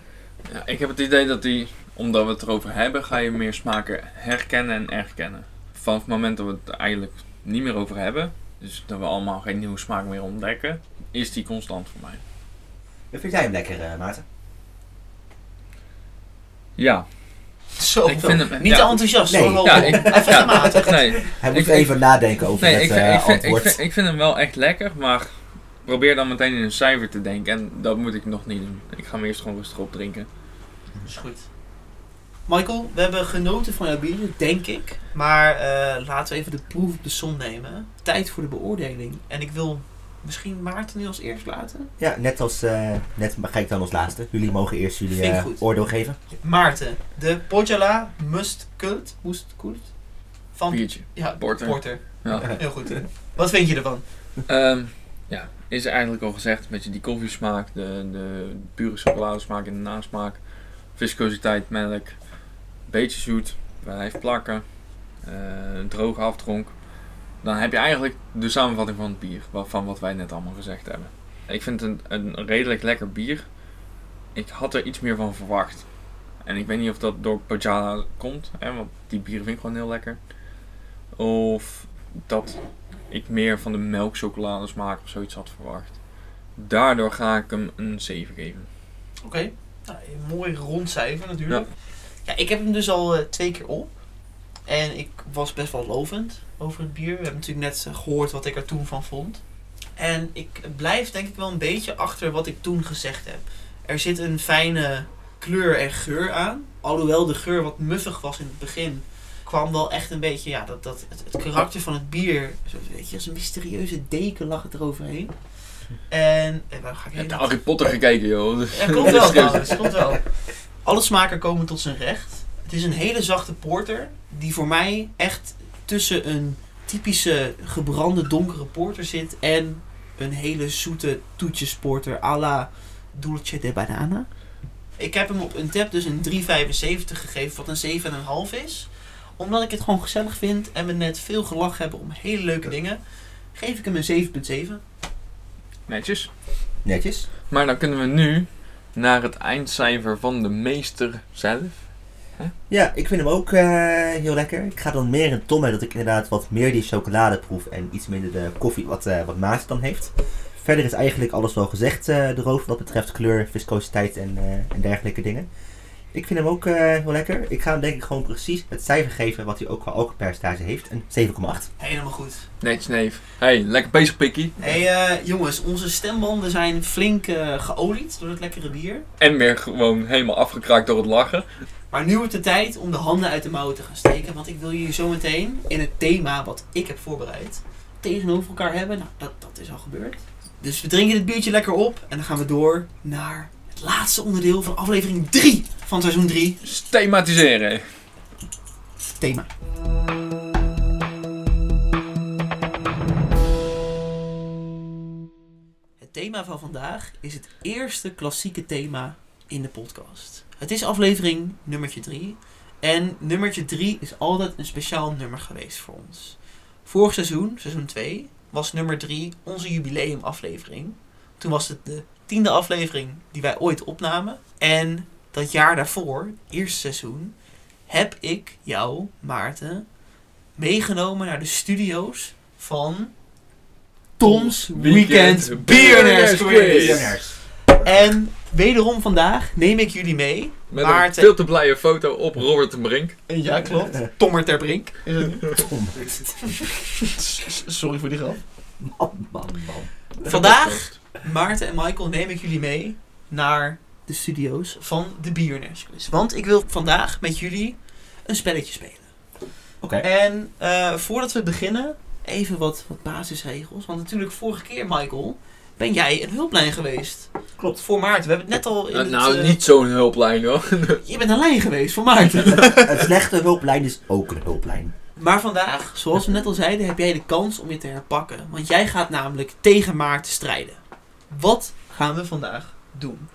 ik heb het idee dat die, omdat we het erover hebben, ga je meer smaken herkennen en erkennen. Vanaf het moment dat we het eigenlijk niet meer over hebben, dus dat we allemaal geen nieuwe smaak meer ontdekken, is die constant voor mij. Vind jij hem lekker, eh, Maarten? Ja, Zo, ik vind hem... niet ja, te enthousiast, Nee. hoor, Ja, ho. ik- even ja. gematigd. Nee, Hij moet Ik- even nadenken over nee het ik, eh, ik, vind, ik, antwoord. vind, ik vind hem wel echt lekker, maar probeer dan meteen in een cijfer te denken en dat moet ik nog niet doen. Ik ga hem eerst gewoon rustig opdrinken. is goed. Michael, we hebben genoten van jouw biertje, denk ik. Maar eh, laten we even de proef op de som nemen. Tijd voor de beoordeling. En ik wil misschien Maarten nu als eerst laten. Ja, net als eh, net ga ik dan als laatste. Jullie mogen eerst jullie eh, oordeel geven. Maarten, de Pojala Must Kult. Must Kult? Van Biertje. ja, Porter. Porter. Ja. Heel goed. Wat vind je ervan? Ehm, ja, is eigenlijk al gezegd. Een beetje die koffiesmaak, de, de pure chocoladesmaak in de nasmaak. Viscositeit, melk. Beetje zoet, blijft plakken. eh, droge aftronk. Dan heb je eigenlijk de samenvatting van het bier. Van wat wij net allemaal gezegd hebben. Ik vind het een, een redelijk lekker bier. Ik had er iets meer van verwacht. En ik weet niet of dat door Pajala komt. Hè, want die bieren vind ik gewoon heel lekker. Of dat ik meer van de melkchocoladesmaak of zoiets had verwacht. Daardoor ga ik hem een 7 geven. Oké. Nou, een mooi rond cijfer natuurlijk. Ja. ik heb hem dus al eh, twee keer op. En ik was best wel lovend over het bier. We hebben natuurlijk net eh, gehoord wat ik er toen van vond. En ik blijf denk ik wel een beetje achter wat ik toen gezegd heb. Er zit een fijne kleur en geur aan. Alhoewel de geur wat muffig was in het begin, kwam wel echt een beetje, ja, dat, dat, het, het karakter van het bier, zo, weet je, als een mysterieuze deken lag het eroverheen. En, en waar ga ik heen? hebt Harry Potter gekeken, joh. Ja, klopt wel trouwens, klopt wel. Alle smaken komen tot zijn recht. Het is een hele zachte porter, die voor mij echt tussen een typische gebrande donkere porter zit en een hele zoete toetjesporter à la Dulce de Banana. Ik heb hem op een tap dus een 3,75 gegeven, wat een 7,5 is. Omdat ik het gewoon gezellig vind en we net veel gelachen hebben om hele leuke dingen, geef ik hem een 7,7. Netjes. Netjes. Maar dan kunnen we nu naar het eindcijfer van de meester zelf. Ja, ik vind hem ook eh, heel lekker. Ik ga dan meer in Tom mee dat ik inderdaad wat meer die chocolade proef en iets minder de koffie wat, eh wat Maas dan heeft. Verder is eigenlijk alles wel gezegd eh erover wat betreft kleur, viscositeit en, eh, en dergelijke dingen. Ik vind hem ook eh, heel lekker. Ik ga hem denk ik gewoon precies het cijfer geven wat hij ook qua alcoholpercentage heeft. Een 7,8. Helemaal goed. Netjes neef. Hey, lekker bezig pikkie. Hé hey, jongens, onze stembanden zijn flink eh, geolied door het lekkere bier. En weer gewoon helemaal afgekraakt door het lachen. Maar nu wordt het tijd om de handen uit de mouwen te gaan steken. Want ik wil jullie zometeen in het thema wat ik heb voorbereid tegenover elkaar hebben. Nou, dat, dat is al gebeurd. Dus we drinken dit biertje lekker op. En dan gaan we door naar het laatste onderdeel van aflevering 3 van seizoen 3. Thematiseren. Thema. Het thema van vandaag is het eerste klassieke thema in de podcast. Het is aflevering nummertje 3. En nummertje 3 is altijd een speciaal nummer geweest voor ons. Vorig seizoen, seizoen 2, was nummer 3 onze jubileumaflevering. Toen was het de tiende aflevering die wij ooit opnamen. En dat jaar daarvoor, eerste seizoen, heb ik jou, Maarten, meegenomen naar de studio's van Tom's Weekend Billionaires Quiz. Quiz. En wederom vandaag neem ik jullie mee. Met Maarten. een veel te blije foto op Robert de Brink. Ja, klopt. Tommer ter Brink. Tom. Sorry voor die grap. Man, man, man. Vandaag, Maarten en Michael, neem ik jullie mee naar de studio's van de Quiz. Want ik wil vandaag met jullie een spelletje spelen. Oké. En eh, voordat we beginnen, even wat, wat basisregels. Want natuurlijk, vorige keer, Michael, ben jij een hulplijn geweest. Klopt. Voor Maarten. We hebben het net al in Nou, het, nou, niet zo'n hulplijn hoor. Je bent een lijn geweest voor Maarten. Een slechte hulplijn is ook een hulplijn. maar vandaag, zoals we net al zeiden, heb jij de kans om je te herpakken. Want jij gaat namelijk tegen Maarten strijden. Wat gaan we vandaag doen?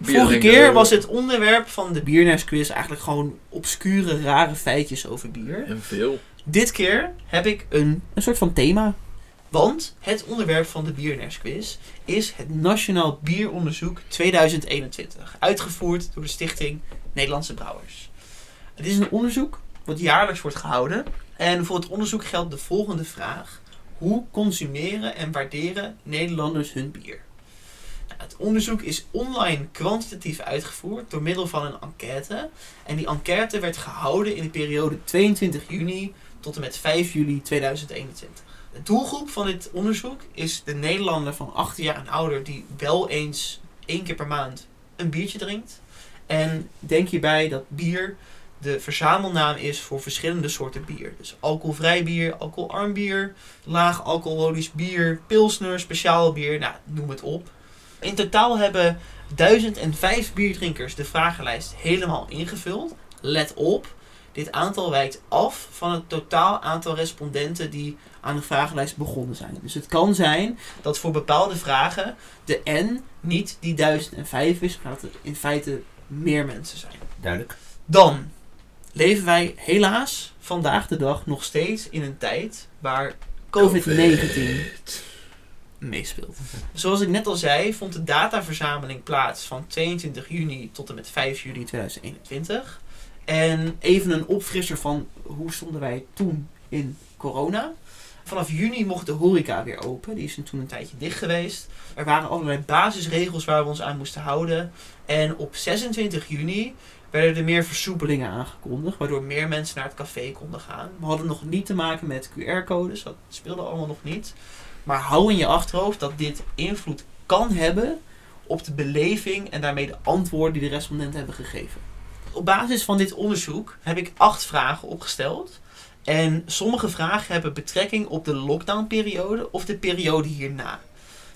Vorige keer was het onderwerp van de Biernaars quiz eigenlijk gewoon obscure, rare feitjes over bier. En veel. Dit keer heb ik een, een soort van thema. Want het onderwerp van de Biernaars quiz is het Nationaal Bieronderzoek 2021. Uitgevoerd door de Stichting Nederlandse Brouwers. Het is een onderzoek wat jaarlijks wordt gehouden. En voor het onderzoek geldt de volgende vraag. Hoe consumeren en waarderen Nederlanders hun bier? Het onderzoek is online kwantitatief uitgevoerd door middel van een enquête. En die enquête werd gehouden in de periode 22 juni tot en met 5 juli 2021. De doelgroep van dit onderzoek is de Nederlander van 18 jaar en ouder die wel eens één keer per maand een biertje drinkt. En denk hierbij dat bier de verzamelnaam is voor verschillende soorten bier. Dus alcoholvrij bier, alcoholarm bier, laag alcoholisch bier, pilsner, speciaal bier, nou, noem het op. In totaal hebben 1005 bierdrinkers de vragenlijst helemaal ingevuld. Let op, dit aantal wijkt af van het totaal aantal respondenten die aan de vragenlijst begonnen zijn. Dus het kan zijn dat voor bepaalde vragen de N niet die 1005 is, maar dat het in feite meer mensen zijn. Duidelijk. Dan leven wij helaas vandaag de dag nog steeds in een tijd waar COVID-19 meespeelt. Zoals ik net al zei, vond de dataverzameling plaats van 22 juni tot en met 5 juli 2021. En even een opfrisser van hoe stonden wij toen in corona. Vanaf juni mocht de horeca weer open. Die is toen een tijdje dicht geweest. Er waren allerlei basisregels waar we ons aan moesten houden. En op 26 juni werden er meer versoepelingen aangekondigd, waardoor meer mensen naar het café konden gaan. We hadden nog niet te maken met QR-codes, dat speelde allemaal nog niet. Maar hou in je achterhoofd dat dit invloed kan hebben op de beleving en daarmee de antwoorden die de respondenten hebben gegeven. Op basis van dit onderzoek heb ik acht vragen opgesteld. En sommige vragen hebben betrekking op de lockdownperiode of de periode hierna.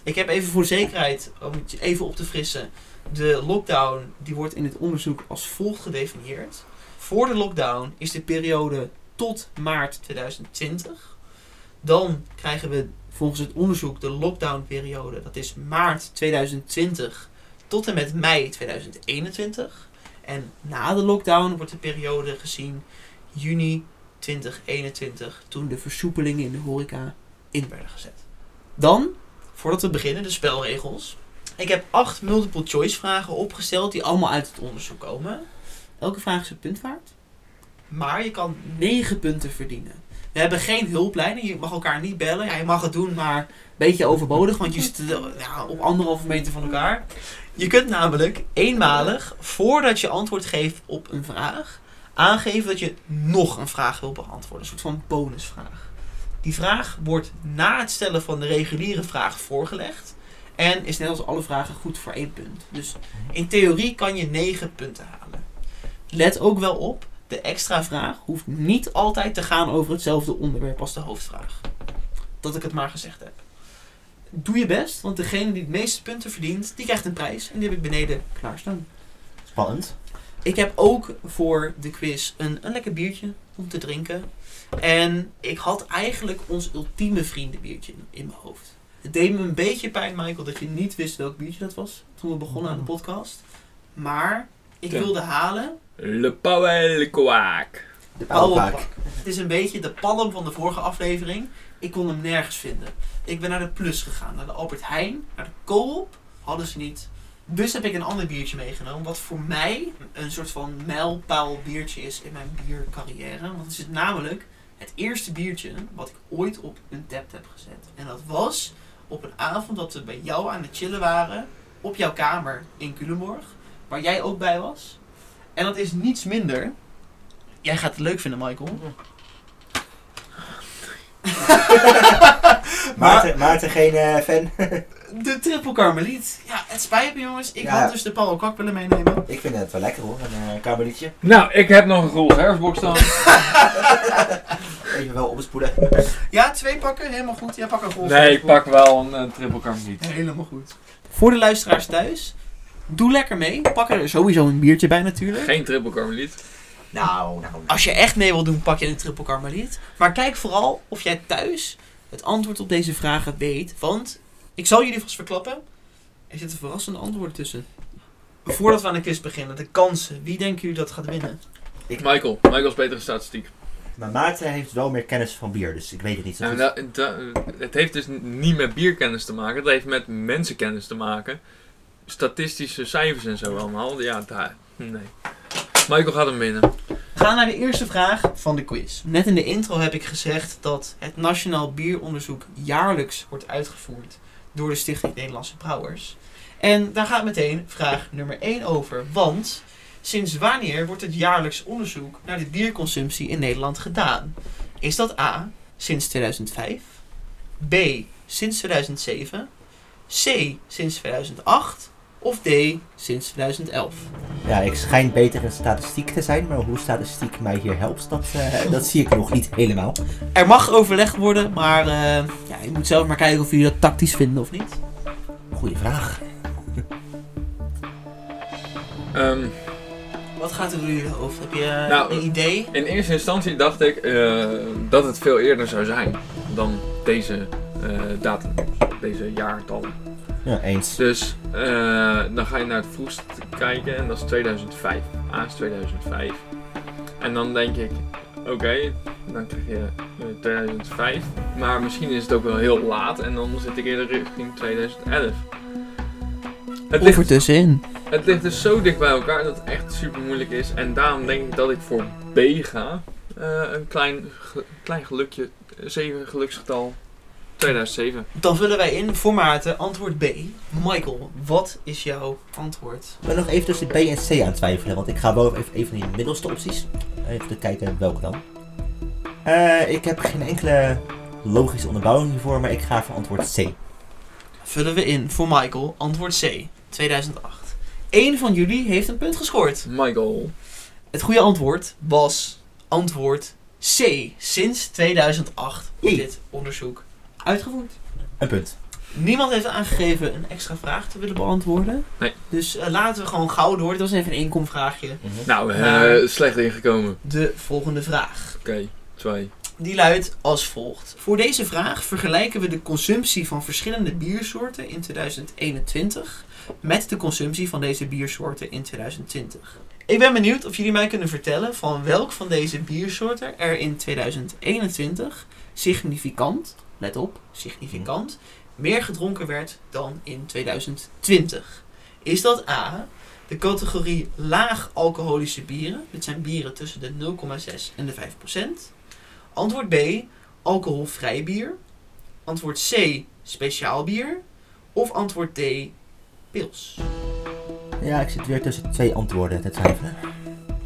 Ik heb even voor zekerheid, om het even op te frissen, de lockdown die wordt in het onderzoek als volgt gedefinieerd. Voor de lockdown is de periode tot maart 2020. Dan krijgen we volgens het onderzoek de lockdownperiode, dat is maart 2020 tot en met mei 2021. En na de lockdown wordt de periode gezien juni 2021, toen de versoepelingen in de horeca in werden gezet. Dan, voordat we beginnen, de spelregels. Ik heb acht multiple choice vragen opgesteld die allemaal uit het onderzoek komen. Elke vraag is een punt waard. Maar je kan 9 punten verdienen. We hebben geen hulplijnen. Je mag elkaar niet bellen. Ja, je mag het doen, maar een beetje overbodig. Want je zit eh, ja, op anderhalve meter van elkaar. Je kunt namelijk eenmalig, voordat je antwoord geeft op een vraag, aangeven dat je nog een vraag wil beantwoorden. Een soort van bonusvraag. Die vraag wordt na het stellen van de reguliere vraag voorgelegd. En is net als alle vragen goed voor één punt. Dus in theorie kan je 9 punten halen. Let ook wel op, de extra vraag hoeft niet altijd te gaan over hetzelfde onderwerp als de hoofdvraag. Dat ik het maar gezegd heb. Doe je best, want degene die het meeste punten verdient, die krijgt een prijs. En die heb ik beneden klaarstaan. Spannend. Ik heb ook voor de quiz een, een lekker biertje om te drinken. En ik had eigenlijk ons ultieme vriendenbiertje in, in mijn hoofd. Het deed me een beetje pijn, Michael, dat je niet wist welk biertje dat was toen we begonnen aan de podcast. Maar ik Ja. wilde halen Le Pauwel Kwaak. De Pauwelpak. pauwpak. Het is een beetje de palm van de vorige aflevering. Ik kon hem nergens vinden. Ik ben naar de Plus gegaan, naar de Albert Heijn, naar de Coop. Hadden ze niet. Dus heb ik een ander biertje meegenomen. Wat voor mij een soort van mijlpaal biertje is in mijn biercarrière. Want het is namelijk het eerste biertje wat ik ooit op een tap heb gezet. En dat was op een avond dat we bij jou aan het chillen waren. Op jouw kamer in Culemborg. Waar jij ook bij was. En dat is niets minder. Jij gaat het leuk vinden, Michael. Maarten, Maarten geen eh, fan? De triple karmeliet. Ja, het spijt me jongens. Ik Ja. had dus de Paul Kak willen meenemen. ik vind het wel lekker hoor, een uh, kabelietje. Nou, ik heb nog een Roels herfstbox staan. Even wel opspoelen. Ja, twee pakken. Helemaal goed. Jij pak een vol. Nee, ik pak wel een eh, triple karmeliet. Helemaal goed. Voor de luisteraars thuis. Doe lekker mee. Pak er sowieso een biertje bij natuurlijk. Geen triple karmeliet. Nou, nou. Als je echt mee wil doen, pak je een triple karmeliet. Maar kijk vooral of jij thuis het antwoord op deze vragen weet. Want, ik zal jullie vast verklappen. Er zitten verrassende antwoorden tussen. Voordat we aan de quiz beginnen, de kansen. Wie denken jullie dat gaat winnen? Michael. Michael's betere statistiek. Maar Maarten heeft wel meer kennis van bier, dus ik weet het niet zo En goed. dat, dat- het heeft dus niet met bierkennis te maken. Het heeft met mensenkennis te maken. Statistische cijfers en zo allemaal. Ja, daar. Nee. Michael gaat hem winnen. We gaan naar de eerste vraag van de quiz. Net in de intro heb ik gezegd dat het Nationaal Bieronderzoek jaarlijks wordt uitgevoerd door de Stichting Nederlandse Brouwers. En daar gaat meteen vraag nummer 1 over. Want sinds wanneer wordt het jaarlijks onderzoek naar de bierconsumptie in Nederland gedaan? Is dat A. sinds 2005? B. sinds 2007? C. sinds 2008? Of D. sinds 2011? Ja, ik schijn beter in statistiek te zijn, maar hoe statistiek mij hier helpt, dat, eh, dat zie ik nog niet helemaal. Er mag overlegd worden, maar eh, ja, je moet zelf maar kijken of jullie dat tactisch vinden of niet. Goeie vraag. Ehm, Wat gaat er door jullie hoofd? Heb je eh, Nou, een idee? in eerste instantie dacht ik eh, dat het veel eerder zou zijn dan deze eh, datum, deze jaartal. Ja, eens. Dus eh, dan ga je naar het vroegst kijken en dat is 2005. A is 2005. En dan denk ik, oké, dan krijg je eh, 2005. Maar misschien is het ook wel heel laat en dan zit ik eerder richting 2011. Het ligt, ertussenin. het ligt dus zo dicht bij elkaar dat het echt super moeilijk is. En daarom denk ik dat ik voor B ga. Eh, een klein, ge- klein gelukje, 7 geluksgetal, 2007. Dan vullen wij in voor Maarten antwoord B. Michael, wat is jouw antwoord? Ik ben nog even tussen B en C aan het twijfelen, want ik ga wel even, even in die middelste opties. Even te kijken welke dan. Eh, ik heb geen enkele logische onderbouwing hiervoor, maar ik ga voor antwoord C. Vullen we in voor Michael antwoord C. 2008. Eén van jullie heeft een punt gescoord. Michael. Het goede antwoord was antwoord C. Sinds 2008 wordt Jee. dit onderzoek uitgevoerd. Een punt. Niemand heeft aangegeven een extra vraag te willen beantwoorden. Nee. Dus eh, laten we gewoon gauw door. Dit was even een inkomvraagje. Nou, eh, slecht ingekomen. De volgende vraag. Oké, twee. Die luidt als volgt. Voor deze vraag vergelijken we de consumptie van verschillende biersoorten in 2021 met de consumptie van deze biersoorten in 2020. Ik ben benieuwd of jullie mij kunnen vertellen van welk van deze biersoorten er in 2021 significant, let op, significant, meer gedronken werd dan in 2020. Is dat A, De categorie laag alcoholische bieren. Dit zijn bieren tussen de 0,6 en de 5 procent. Antwoord B, alcoholvrij bier. Antwoord C, speciaal bier. Of antwoord D, pils. Ja, ik zit weer tussen twee antwoorden te twijfelen.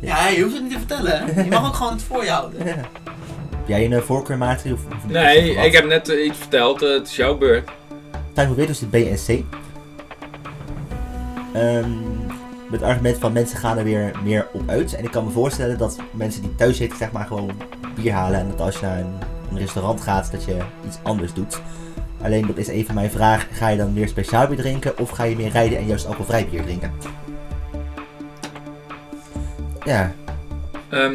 Ja, je hoeft het niet te vertellen. Je mag ook gewoon het voor je houden. Ja. Heb jij een eh, voorkeur, Maarten? Of, of Nee, ik heb net eh, iets verteld. eh, het is jouw beurt. Twijfel weer tussen B en C. Ehm, met het argument van mensen gaan er weer meer op uit. En ik kan me voorstellen dat mensen die thuis zitten, zeg maar, gewoon bier halen. En dat als je naar een, een restaurant gaat, dat je iets anders doet. Alleen dat is even mijn vraag. Ga je dan meer speciaal bier drinken? Of ga je meer rijden en juist alcoholvrij bier drinken? Ja, Ehm,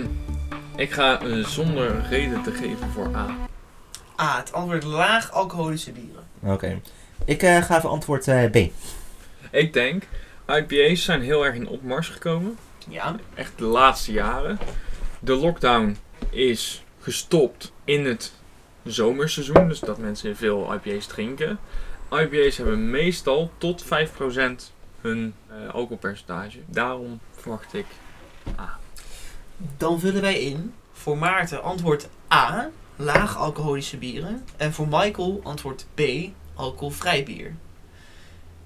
ik ga zonder reden te geven voor A. A, het antwoord laag alcoholische bieren. oké. Ik eh, ga voor antwoord eh, B. Ik denk, IPA's zijn heel erg in opmars gekomen. Ja. Echt de laatste jaren. De lockdown is gestopt in het zomerseizoen. Dus dat mensen veel IPA's drinken. IPA's hebben meestal tot 5% hun eh, alcoholpercentage. Daarom verwacht ik Dan vullen wij in voor Maarten antwoord A, laag alcoholische bieren. En voor Michael antwoord B, alcoholvrij bier.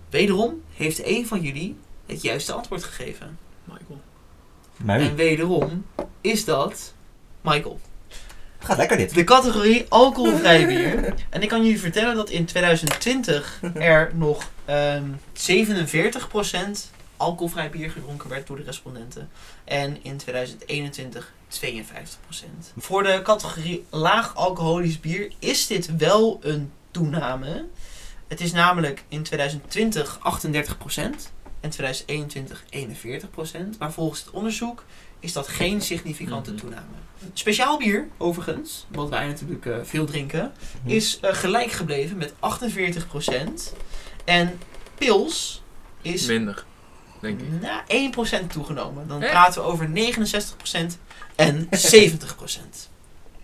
Wederom heeft een van jullie het juiste antwoord gegeven. Michael. En wederom is dat Michael. Gaat lekker dit. De categorie alcoholvrij bier. En ik kan jullie vertellen dat in 2020 er nog ehm 47% alcoholvrij bier gedronken werd door de respondenten. En in 2021 52%. Voor de categorie laag alcoholisch bier is dit wel een toename. Het is namelijk in 2020 38% en 2021 41%. Maar volgens het onderzoek is dat geen significante Mhm. toename. Speciaal bier, overigens, wat wij natuurlijk eh, veel drinken, Mhm. is eh, gelijk gebleven met 48%. En pils is Minder, denk ik. na 1% toegenomen. Dan Echt? praten we over 69% en 70%.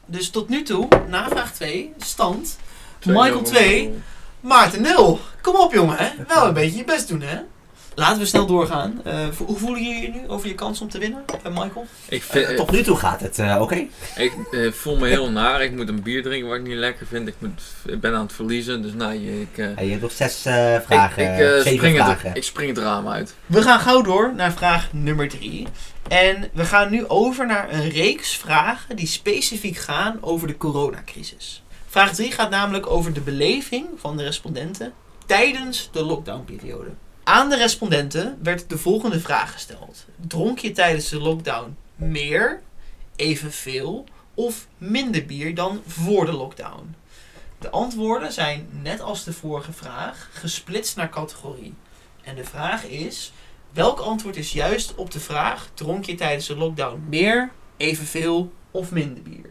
Dus tot nu toe, na vraag 2, stand. Michael 2, Maarten 0. Kom op jongen, hè? wel een beetje je best doen hè. Laten we snel doorgaan. Eh, hoe voelen jullie je nu over je kans om te winnen, eh, Michael? Ik, vind, Eh, tot nu toe gaat het eh, oké. ik eh, voel me heel naar. Ik moet een bier drinken wat ik niet lekker vind. Ik, moet, ik ben aan het verliezen. Dus nee, ik, eh, Ja, je hebt nog zes eh, vragen. ik, ik, spring vragen. het, ik spring het raam uit. We gaan gauw door naar vraag nummer 3. En we gaan nu over naar een reeks vragen die specifiek gaan over de coronacrisis. Vraag 3 gaat namelijk over de beleving van de respondenten tijdens de lockdownperiode. Aan de respondenten werd de volgende vraag gesteld. Dronk je tijdens de lockdown meer, evenveel of minder bier dan voor de lockdown? De antwoorden zijn, net als de vorige vraag, gesplitst naar categorie. En de vraag is, welk antwoord is juist op de vraag, dronk je tijdens de lockdown meer, evenveel of minder bier?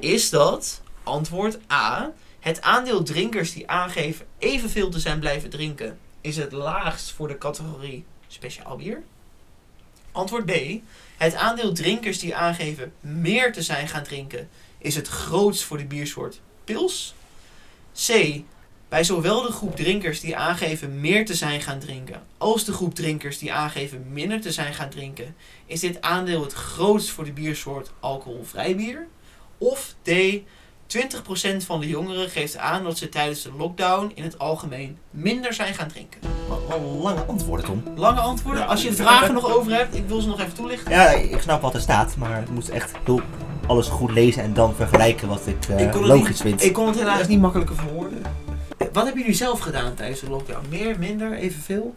Is dat antwoord A, het aandeel drinkers die aangeven evenveel te zijn blijven drinken, is het laagst voor de categorie speciaal bier? Antwoord B, het aandeel drinkers die aangeven meer te zijn gaan drinken, is het grootst voor de biersoort pils? C, bij zowel de groep drinkers die aangeven meer te zijn gaan drinken, als de groep drinkers die aangeven minder te zijn gaan drinken, is dit aandeel het grootst voor de biersoort alcoholvrij bier? Of D, 20% van de jongeren geeft aan dat ze tijdens de lockdown in het algemeen minder zijn gaan drinken. Lange antwoorden, Tom. Lange antwoorden. Als je vragen nog over hebt, ik wil ze nog even toelichten. Ja, ik snap wat er staat, maar ik moet echt heel alles goed lezen en dan vergelijken wat ik, eh, Ik logisch niet- vind. Ik kon het helaas niet makkelijker verwoorden. Wat hebben jullie zelf gedaan tijdens de lockdown? Meer, minder, evenveel?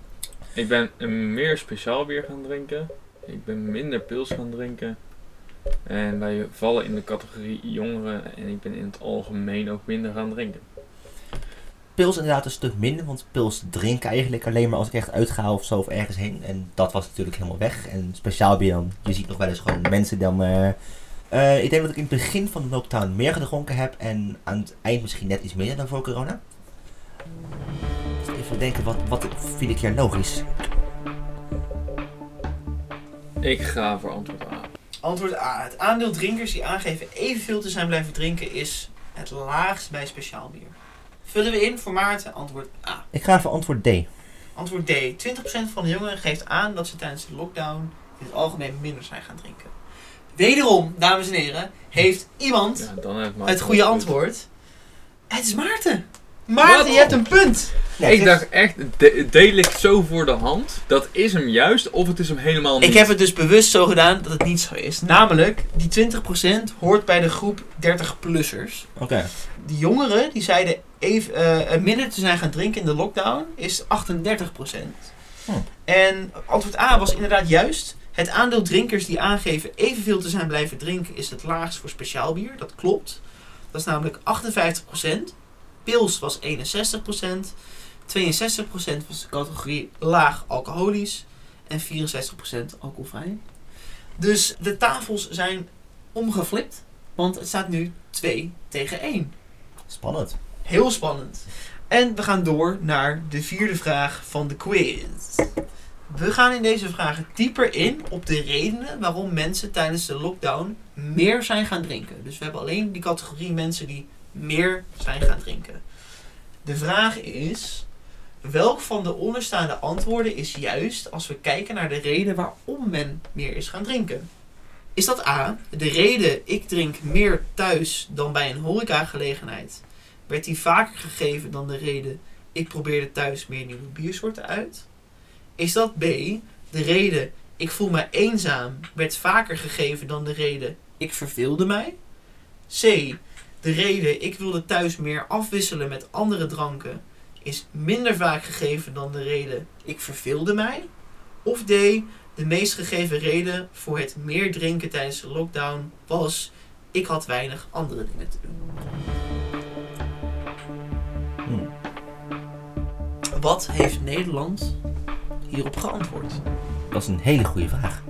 Ik ben meer speciaal bier gaan drinken. Ik ben minder pils gaan drinken. En wij vallen in de categorie jongeren. En ik ben in het algemeen ook minder gaan drinken. Pils inderdaad een stuk minder, want pils drinken eigenlijk alleen maar als ik echt uitga of zo of ergens heen. En dat was natuurlijk helemaal weg. En speciaal bier dan, je ziet nog wel eens gewoon mensen dan... eh, eh, ik denk dat ik in het begin van de lockdown meer gedronken heb en aan het eind misschien net iets minder dan voor corona. Even denken, wat, wat vind ik hier logisch? Ik ga voor antwoord A. Antwoord A. Het aandeel drinkers die aangeven evenveel te zijn blijven drinken is het laagst bij speciaal bier. Vullen we in voor Maarten antwoord A. Ik ga voor antwoord D. Antwoord D. 20% van de jongeren geeft aan dat ze tijdens de lockdown in het algemeen minder zijn gaan drinken. Wederom, dames en heren, heeft iemand Ja, dan heeft Maarten het goede goed. antwoord. Het is Maarten. Maarten, Wat? je hebt een punt. Nee, ik is- dacht echt, D, D ligt zo voor de hand. Dat is hem juist, of het is hem helemaal niet. Ik heb het dus bewust zo gedaan dat het niet zo is. Namelijk, die 20% hoort bij de groep 30-plussers. Oké. Die jongeren die zeiden even, eh, minder te zijn gaan drinken in de lockdown is 38%. Hm. En antwoord A was inderdaad juist. Het aandeel drinkers die aangeven evenveel te zijn blijven drinken is het laagst voor speciaal bier. Dat klopt. Dat is namelijk 58%. Pils was 61%. 62% was de categorie laag alcoholisch. En 64% alcoholvrij. Dus de tafels zijn omgeflipt. Want het staat nu 2 tegen 1. Spannend. Heel spannend. En we gaan door naar de vierde vraag van de quiz. We gaan in deze vragen dieper in op de redenen waarom mensen tijdens de lockdown meer zijn gaan drinken. Dus we hebben alleen die categorie mensen die meer zijn gaan drinken. De vraag is: welk van de onderstaande antwoorden is juist als we kijken naar de reden waarom men meer is gaan drinken? Is dat A, de reden ik drink meer thuis dan bij een horecagelegenheid werd die vaker gegeven dan de reden ik probeerde thuis meer nieuwe biersoorten uit? Is dat B, de reden ik voel me eenzaam werd vaker gegeven dan de reden ik verveelde mij? C, de reden ik wilde thuis meer afwisselen met andere dranken is minder vaak gegeven dan de reden ik verveelde mij? Of D, de meest gegeven reden voor het meer drinken tijdens de lockdown was ik had weinig andere dingen te doen. Hm. Wat heeft Nederland hierop geantwoord? Dat is een hele goede vraag.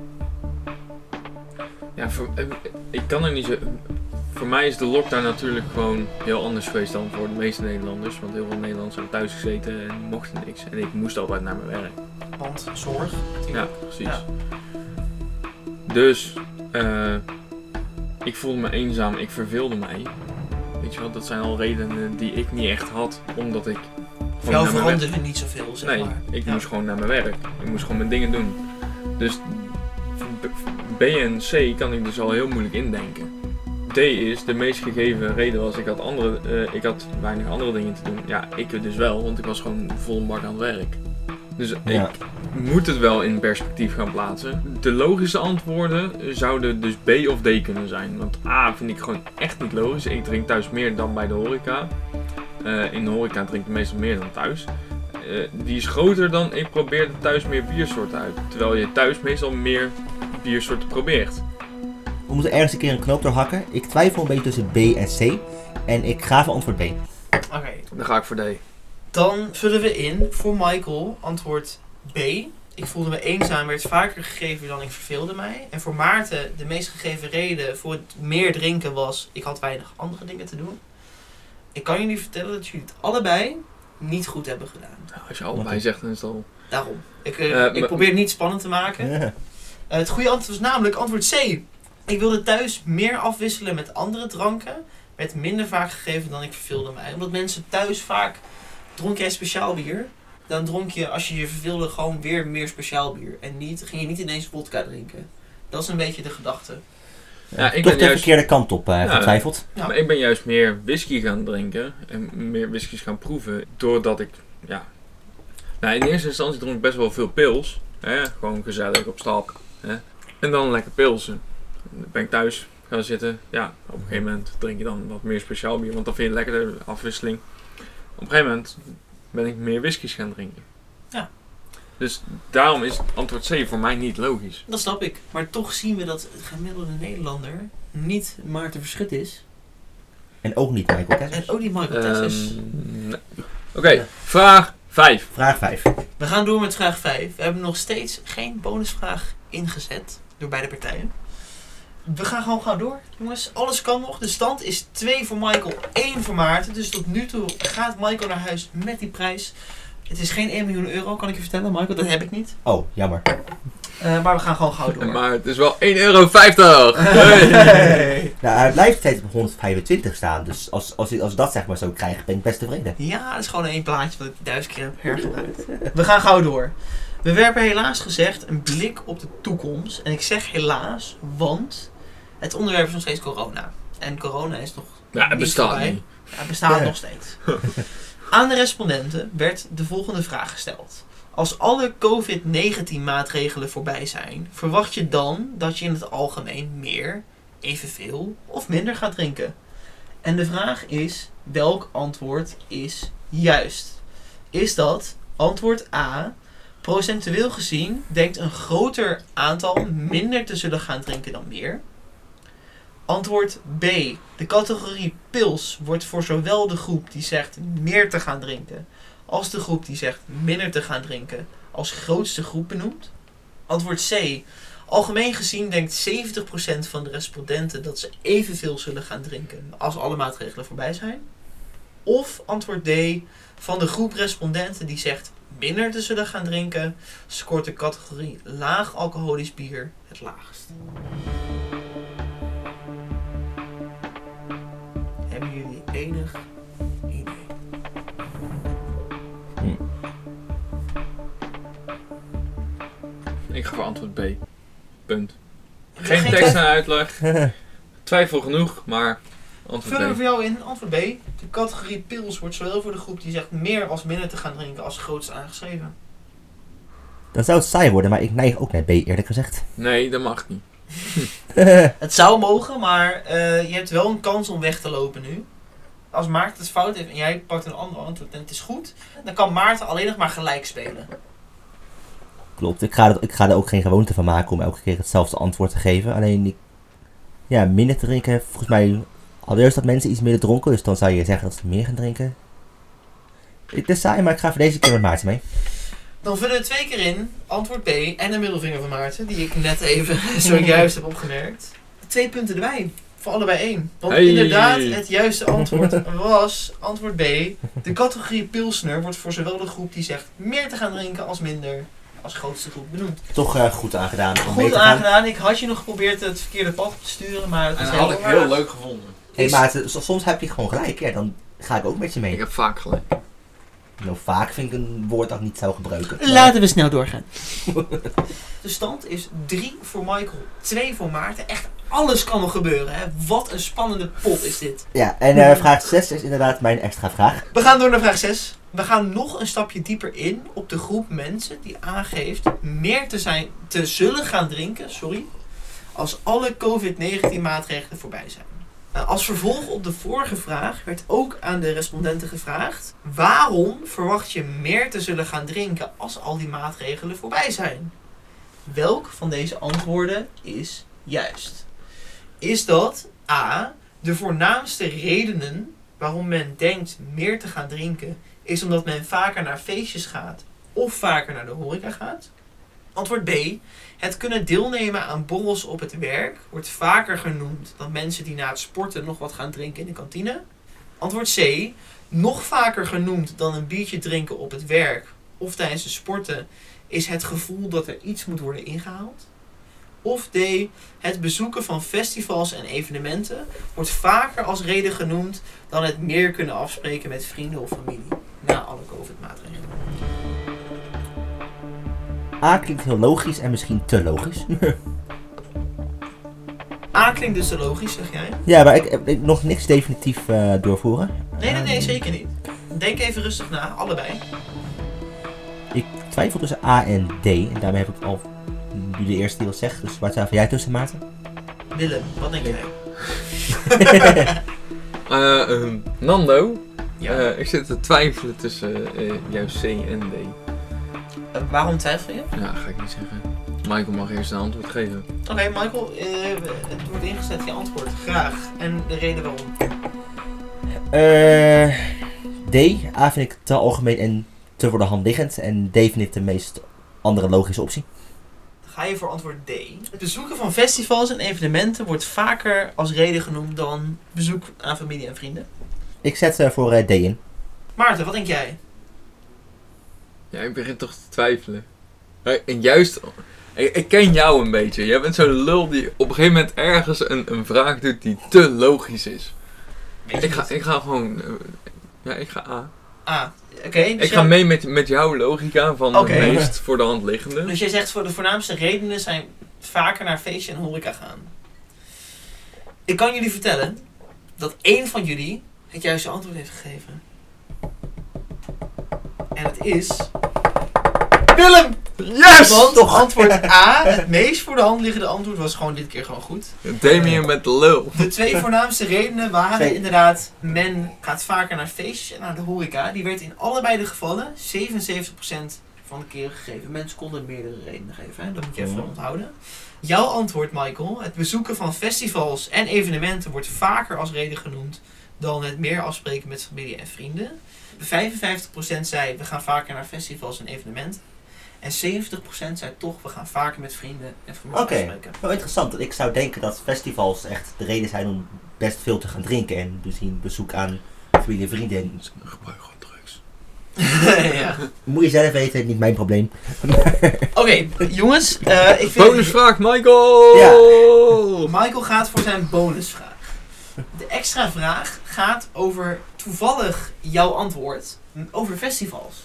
Ja, voor, eh, ik kan er niet zo... Voor mij is de lockdown natuurlijk gewoon heel anders geweest dan voor de meeste Nederlanders. Want heel veel Nederlanders hebben thuis gezeten en mochten niks. En ik moest altijd naar mijn werk. Want zorg. Ja, precies. Ja. Dus, eh, ik voelde me eenzaam, ik verveelde mij. Weet je wel, dat zijn al redenen die ik niet echt had, omdat ik... Jou veranderde niet zoveel, zeg Nee, maar. ik Ja. moest gewoon naar mijn werk. Ik moest gewoon mijn dingen doen. Dus B en C kan ik dus al heel moeilijk indenken. D is, de meest gegeven reden was, ik had, andere, eh, ik had weinig andere dingen te doen. Ja, ik dus wel, want ik was gewoon vol bak aan het werk. Dus Ja. ik moet het wel in perspectief gaan plaatsen. De logische antwoorden zouden dus B of D kunnen zijn. Want A vind ik gewoon echt niet logisch. Ik drink thuis meer dan bij de horeca. Eh, in de horeca drink ik meestal meer dan thuis. Eh, die is groter dan ik probeerde thuis meer biersoorten uit. Terwijl je thuis meestal meer biersoorten probeert. We moeten ergens een keer een knoop doorhakken. Ik twijfel een beetje tussen B en C. En ik ga voor antwoord B. Oké, Dan ga ik voor D. dan vullen we in voor Michael antwoord B. Ik voelde me eenzaam, werd vaker gegeven dan ik verveelde mij. En voor Maarten, de meest gegeven reden voor het meer drinken was, ik had weinig andere dingen te doen. Ik kan jullie vertellen dat jullie het allebei niet goed hebben gedaan. Nou, als je allebei zegt, dan is het al... Daarom. Ik, eh, Eh, ik maar- probeer het niet spannend te maken. Eh, het goede antwoord was namelijk antwoord C. Ik wilde thuis meer afwisselen met andere dranken. Werd minder vaak gegeven dan ik verveelde mij. Omdat mensen thuis vaak... Dronk jij speciaal bier? Dan dronk je, als je je verveelde, gewoon weer meer speciaal bier. En niet, ging je niet ineens vodka drinken. Dat is een beetje de gedachte. Ja, ik Toch ben de juist- verkeerde kant op eh, Ja. getwijfeld. Ja. Maar ik ben juist meer whisky gaan drinken en meer whiskies gaan proeven. Doordat ik, ja... Nou, in eerste instantie dronk ik best wel veel pils. Hè? Gewoon gezellig op stap. Hè? En dan lekker pilsen. Ben ik thuis gaan zitten. Ja, op een gegeven moment drink je dan wat meer speciaal bier. Want dan vind je het lekker, de afwisseling. Op een gegeven moment ben ik meer whiskies gaan drinken. Ja. Dus daarom is antwoord C voor mij niet logisch. Dat snap ik. Maar toch zien we dat het gemiddelde Nederlander niet Maarten Verschut is. En ook niet Michael Kessels. En ook niet Michael Tessis. Ehm, nee. Oké, vraag 5. Vraag 5. We gaan door met vraag 5. We hebben nog steeds geen bonusvraag ingezet door beide partijen. We gaan gewoon gaan door, jongens. Alles kan nog. De stand is 2 voor Michael, 1 voor Maarten. Dus tot nu toe gaat Michael naar huis met die prijs. Het is geen 1 miljoen euro, kan ik je vertellen, Michael. Dat heb ik niet. Oh, jammer. Eh, maar we gaan gewoon gauw door. Maar het is wel 1,50 euro. Hey. Nou, hij blijft steeds op 125 staan. Dus als, als, als ik dat zeg maar zo krijg, ben ik best tevreden. Ja, dat is gewoon één plaatje wat ik duizend keer heb hergebruikt. We gaan gauw door. We werpen helaas gezegd een blik op de toekomst. En ik zeg helaas, want het onderwerp is nog steeds corona. En corona is nog Ja, het niet bestaat voorbij. niet. Ja, het bestaat Ja. nog steeds. Aan de respondenten werd de volgende vraag gesteld. Als alle COVID-19 maatregelen voorbij zijn, verwacht je dan dat je in het algemeen meer, evenveel of minder gaat drinken? En de vraag is, welk antwoord is juist? Is dat antwoord A, procentueel gezien denkt een groter aantal minder te zullen gaan drinken dan meer? Antwoord B. De categorie pils wordt voor zowel de groep die zegt meer te gaan drinken, als de groep die zegt minder te gaan drinken, als grootste groep benoemd. Antwoord C. Algemeen gezien denkt 70% van de respondenten dat ze evenveel zullen gaan drinken als alle maatregelen voorbij zijn. Of antwoord D. Van de groep respondenten die zegt minder te zullen gaan drinken, scoort de categorie laag alcoholisch bier het laagst. Enig idee? Ik ga voor antwoord B. Punt. Geen tekst en uitleg. Twijfel genoeg, maar antwoord Vullen we B. voor jou in. Antwoord B. De categorie pils wordt zowel voor de groep die zegt meer als minder te gaan drinken als grootst aangeschreven. Dan zou het saai worden, maar ik neig ook naar B eerlijk gezegd. Nee, dat mag niet. Het zou mogen, maar eh, je hebt wel een kans om weg te lopen nu. Als Maarten het fout heeft en jij pakt een ander antwoord en het is goed, dan kan Maarten alleen nog maar gelijk spelen. Klopt, ik ga, er, ik ga er ook geen gewoonte van maken om elke keer hetzelfde antwoord te geven. Alleen, ik, ja, minder te drinken, volgens mij, allereerst dat mensen iets minder dronken, dus dan zou je zeggen dat ze meer gaan drinken. Het is saai, maar ik ga voor deze keer met Maarten mee. Dan vullen we twee keer in. Antwoord B en de middelvinger van Maarten, die ik net even zojuist heb opgemerkt. Twee punten erbij. Voor allebei één. Want Hey. inderdaad, het juiste antwoord was antwoord B. De categorie Pilsner wordt voor zowel de groep die zegt meer te gaan drinken als minder als grootste groep benoemd. Toch eh, goed aangedaan om mee Goed aangedaan. Ik had je nog geprobeerd het verkeerde pad op te sturen, maar het En is dat had ik heel leuk gevonden. Hey Maarten, s- soms heb je gewoon gelijk, ja, dan ga ik ook met je mee. Ik heb vaak gelijk. Nou, vaak vind ik een woord dat ik niet zou gebruiken. maar- Laten we snel doorgaan. De stand is 3 voor Michael, 2 voor Maarten. Echt alles kan nog gebeuren. Hè? Wat een spannende pot is dit. Ja, en eh, vraag 6 is inderdaad mijn extra vraag. We gaan door naar vraag 6. We gaan nog een stapje dieper in op de groep mensen die aangeeft meer te, zijn, te zullen gaan drinken sorry, als alle COVID-19 maatregelen voorbij zijn. Uh, Als vervolg op de vorige vraag werd ook aan de respondenten gevraagd: waarom verwacht je meer te zullen gaan drinken als al die maatregelen voorbij zijn? Welk van deze antwoorden is juist? Is dat A. De voornaamste redenen waarom men denkt meer te gaan drinken, is omdat men vaker naar feestjes gaat of vaker naar de horeca gaat? Antwoord B. Het kunnen deelnemen aan borrels op het werk wordt vaker genoemd dan mensen die na het sporten nog wat gaan drinken in de kantine. Antwoord C. Nog vaker genoemd dan een biertje drinken op het werk of tijdens het sporten is het gevoel dat er iets moet worden ingehaald. Of D. Het bezoeken van festivals en evenementen wordt vaker als reden genoemd dan het meer kunnen afspreken met vrienden of familie na alle COVID-maatregelen. A klinkt heel logisch en misschien te logisch. A klinkt dus te logisch, zeg jij? ja, maar ik heb ik- nog niks definitief eh, doorvoeren. Nee, nee, nee, zeker niet. Denk even rustig na, allebei. Ik twijfel tussen A en D. En daarmee heb ik al nu de eerste die al zegt. Dus waar twijfel jij tussen, Maarten? Willem, wat denk jij? Eh, ehm, Nando, Ja. eh, ik zit te twijfelen tussen eh, juist C en D. Eh, waarom twijfel je? Ja, ga ik niet zeggen. Michael mag eerst een antwoord geven. Oké, Michael, eh, het wordt ingezet, je antwoord. Graag. En de reden waarom. Eh, D. A vind ik te algemeen en te voor de hand liggend. En D vind ik de meest andere logische optie. Ga je voor antwoord D. Het bezoeken van festivals en evenementen wordt vaker als reden genoemd dan bezoek aan familie en vrienden. Ik zet eh, voor D in. Maarten, wat denk jij? Ja, ik begin toch te twijfelen. En juist Ik, ik ken jou een beetje. Jij bent zo'n lul die op een gegeven moment ergens een, een vraag doet die te logisch is. Ik ga, ik ga gewoon... eh, ja, ik ga A. Ah, oké. dus Ik ga jij- mee met, met jouw logica van Oké. de meest voor de hand liggende. Dus jij zegt voor de voornaamste redenen zijn vaker naar feestje en horeca gaan. Ik kan jullie vertellen dat één van jullie het juiste antwoord heeft gegeven. En het is... Willem! Yes! Want antwoord A, het meest voor de hand liggende antwoord, was gewoon dit keer gewoon goed. Damien met de lul. De twee voornaamste redenen waren inderdaad, men gaat vaker naar feestjes en naar de horeca. Die werd in allebei de gevallen 77% van de keren gegeven. Mensen konden meerdere redenen geven, hè? dat moet je even Ja. onthouden. Jouw antwoord, Michael, het bezoeken van festivals en evenementen wordt vaker als reden genoemd dan het meer afspreken met familie en vrienden. 55% zei we gaan vaker naar festivals en evenementen. En 70% zei toch we gaan vaker met vrienden en familie Oké. afspreken. Wel interessant, want ik zou denken dat festivals echt de reden zijn om best veel te gaan drinken. En dus een bezoek aan familie en vrienden. Gebruik gewoon drugs. ja. Moet je zelf weten, niet mijn probleem. Oké, jongens. eh, ik vind Bonusvraag, Michael! Michael gaat voor zijn bonusvraag. De extra vraag gaat over toevallig jouw antwoord over festivals.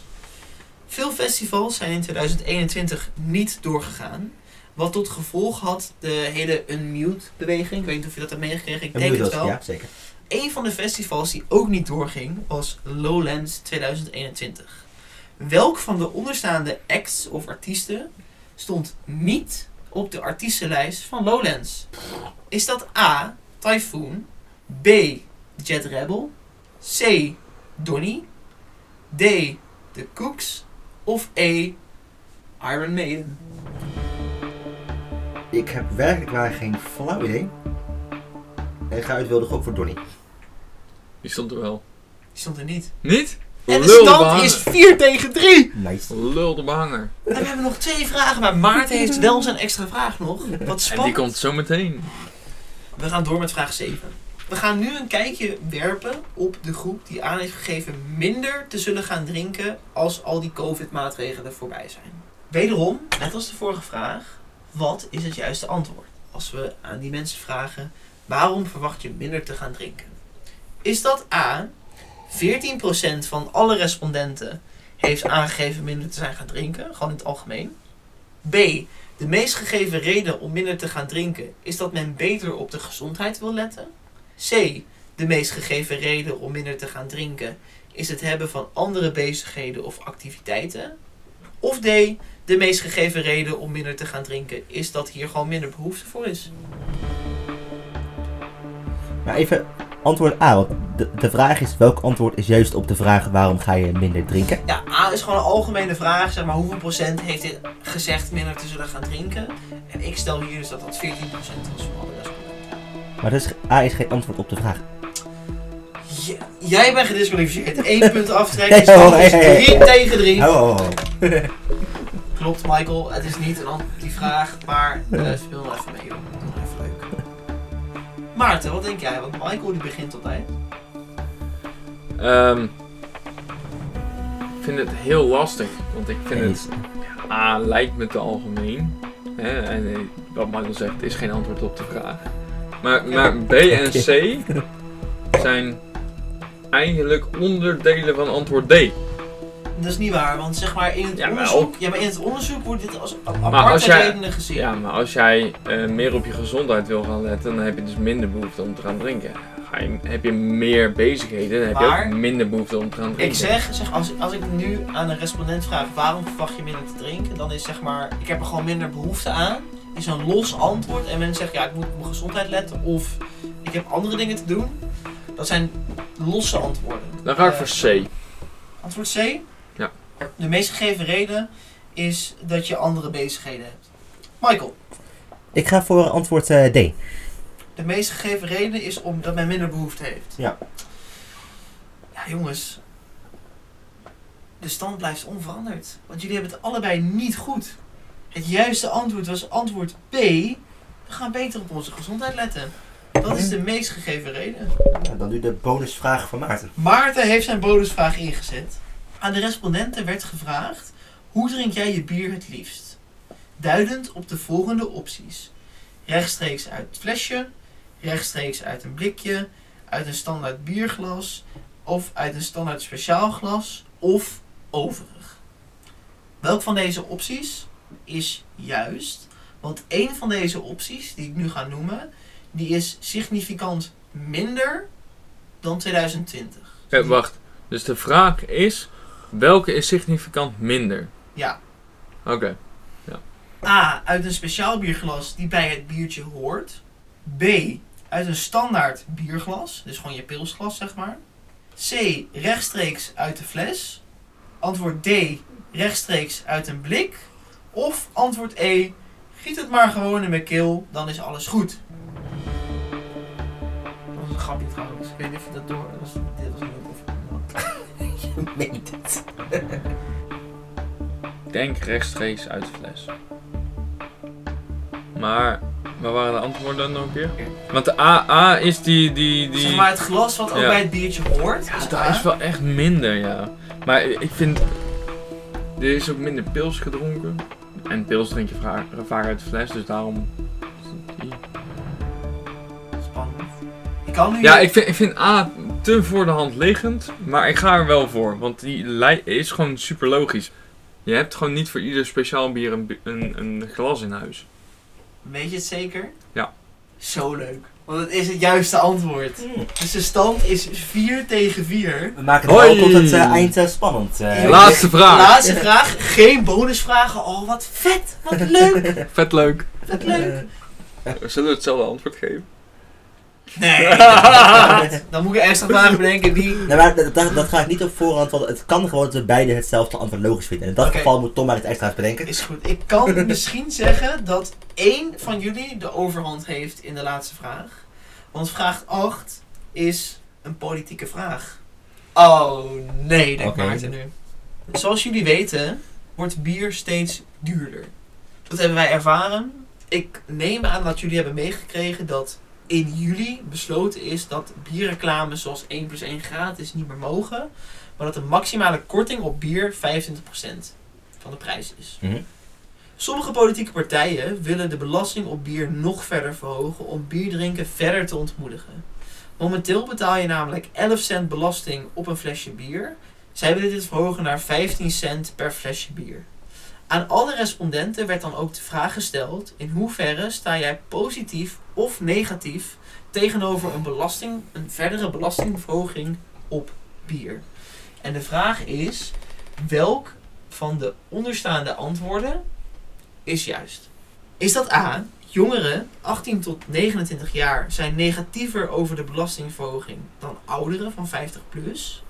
Veel festivals zijn in 2021 niet doorgegaan. Wat tot gevolg had de hele Unmute-beweging. Ik weet niet of je dat hebt meegekregen. Ik En denk het wel. Ja, zeker. Een van de festivals die ook niet doorging was Lowlands 2021. Welk van de onderstaande acts of artiesten stond niet op de artiestenlijst van Lowlands? Is dat A. Typhoon, B. Jet Rebel, C. Donny, D. The Cooks of E. Iron Maiden? Ik heb werkelijk waar geen flauw idee. En ga uit wilde gok voor Donnie. Die stond er wel. Die stond er niet. Niet? En de stand is 4 tegen 3. Nice. Lul de behanger. En we hebben nog twee vragen, maar Maarten heeft wel zijn extra vraag nog. Wat En die spannend. komt zo meteen. We gaan door met vraag 7. We gaan nu een kijkje werpen op de groep die aan heeft gegeven minder te zullen gaan drinken als al die COVID-maatregelen voorbij zijn. Wederom, net als de vorige vraag, wat is het juiste antwoord? Als we aan die mensen vragen, waarom verwacht je minder te gaan drinken? Is dat A, 14% van alle respondenten heeft aangegeven minder te zijn gaan drinken, gewoon in het algemeen? B, de meest gegeven reden om minder te gaan drinken is dat men beter op de gezondheid wil letten. C. De meest gegeven reden om minder te gaan drinken is het hebben van andere bezigheden of activiteiten. Of D. De meest gegeven reden om minder te gaan drinken is dat hier gewoon minder behoefte voor is. Maar even antwoord A. Want de, de vraag is, welk antwoord is juist op de vraag waarom ga je minder drinken? Ja, A is gewoon een algemene vraag. Zeg maar, hoeveel procent heeft dit gezegd minder te zullen gaan drinken? En ik stel hier dus dat dat 14% was Maar dus A is geen antwoord op de vraag. J- jij bent gedisqualificeerd. 1 punt aftrekken. Oh, is hey, hey, 3 tegen 3. Oh, oh, oh. Klopt, Michael. Het is niet een anti-vraag, maar uh, speel nog even mee, joh. Doe nog even leuk. Maarten, wat denk jij? Want Michael die begint altijd. Ehm, ik vind het heel lastig. Want ik vind het... A lijkt me te algemeen. Hè? En eh, wat Michael zegt is geen antwoord op de vraag. Maar, maar B en C zijn eigenlijk onderdelen van antwoord D. Dat is niet waar, want zeg maar in het Jawel. onderzoek... Ja, maar in het onderzoek wordt dit als a- als aparte jij- redenen gezien. Ja, maar als jij eh, meer op je gezondheid wil gaan letten, dan heb je dus minder behoefte om te gaan drinken. Ga je, heb je meer bezigheden, dan heb je Maar- ook minder behoefte om te gaan drinken. Ik zeg, zeg als, als ik nu aan een respondent vraag waarom verwacht je minder te drinken, dan is zeg maar, ik heb er gewoon minder behoefte aan. Is een los antwoord en mensen zeggen ja, ik moet op mijn gezondheid letten of ik heb andere dingen te doen. Dat zijn losse antwoorden. Dan ga ik Eh, voor C. Antwoord C? Ja. De meest gegeven reden is dat je andere bezigheden hebt. Michael, Ik ga voor antwoord eh, D. de meest gegeven reden is omdat men minder behoefte heeft. Ja. Ja, jongens. De stand blijft onveranderd. Want jullie hebben het allebei niet goed. Het juiste antwoord was antwoord B. We gaan beter op onze gezondheid letten. Dat is de meest gegeven reden. Nou, dan nu de bonusvraag van Maarten. Maarten heeft zijn bonusvraag ingezet. Aan de respondenten werd gevraagd: hoe drink jij je bier het liefst? duidend op de volgende opties. Rechtstreeks uit het flesje, rechtstreeks uit een blikje, uit een standaard bierglas of uit een standaard speciaal glas of overig. Welk van deze opties is juist? Want één van deze opties die ik nu ga noemen, die is significant minder dan 2020. Eh, wacht, dus de vraag is, welke is significant minder? Ja. Oké. A. Uit een speciaal bierglas die bij het biertje hoort. B. Uit een standaard bierglas, dus gewoon je pilsglas zeg maar. C. Rechtstreeks uit de fles. Antwoord D. Rechtstreeks uit een blik. Of antwoord E. Giet het maar gewoon in mijn keel, dan is alles goed. Dat was een grapje trouwens. Ik weet niet of je dat door... Dat was, dit was niet of... Je meent het. Denk rechtstreeks uit de fles. Maar, waar waren de antwoorden dan nog een keer? Want de AA is die... die, die... Zeg maar het glas wat ook Ja. bij het biertje hoort. Ja, is dat A. is wel echt minder, ja. Maar ik vind... Er is ook minder pils gedronken. En pils drink je vaak, vaak uit de fles, dus daarom... Spannend. Ik kan nu... Ja, ik vind, ik vind A te voor de hand liggend, maar ik ga er wel voor. Want die lei- is gewoon super logisch. Je hebt gewoon niet voor ieder speciaal bier een, een, een glas in huis. Weet je het zeker? Ja. Zo leuk. Want het is het juiste antwoord. Dus de stand is 4 tegen 4. We maken het wel tot het eh, eind eh, spannend. eh. Laatste vraag. Laatste vraag. Geen bonusvragen. Oh, wat vet. Wat leuk. Vet leuk. Wat leuk. Zullen we hetzelfde antwoord geven? Nee. Dan moet ik extra vragen bedenken die... Nee, maar dat, dat, dat ga ik niet op voorhand, want het kan gewoon dat we beide hetzelfde antwoord logisch vinden. En in dat geval moet Tom maar iets extra's bedenken. Is goed. Ik kan misschien zeggen dat één van jullie de overhand heeft in de laatste vraag. Want vraag 8 is een politieke vraag. Oh nee, denkt Oké. Maarten nu. Zoals jullie weten, wordt bier steeds duurder. Dat hebben wij ervaren. Ik neem aan dat jullie hebben meegekregen dat in juli besloten is dat bierreclame zoals 1 plus 1 gratis niet meer mogen. Maar dat de maximale korting op bier 25% van de prijs is. Mhm. Sommige politieke partijen willen de belasting op bier nog verder verhogen om bierdrinken verder te ontmoedigen. Momenteel betaal je namelijk 11 cent belasting op een flesje bier. Zij willen dit verhogen naar 15 cent per flesje bier. Aan alle respondenten werd dan ook de vraag gesteld: in hoeverre sta jij positief of negatief tegenover een belasting, een verdere belastingverhoging op bier? En de vraag is: welk van de onderstaande antwoorden is juist? Is dat A? Jongeren 18 tot 29 jaar zijn negatiever over de belastingverhoging dan ouderen van 50 plus?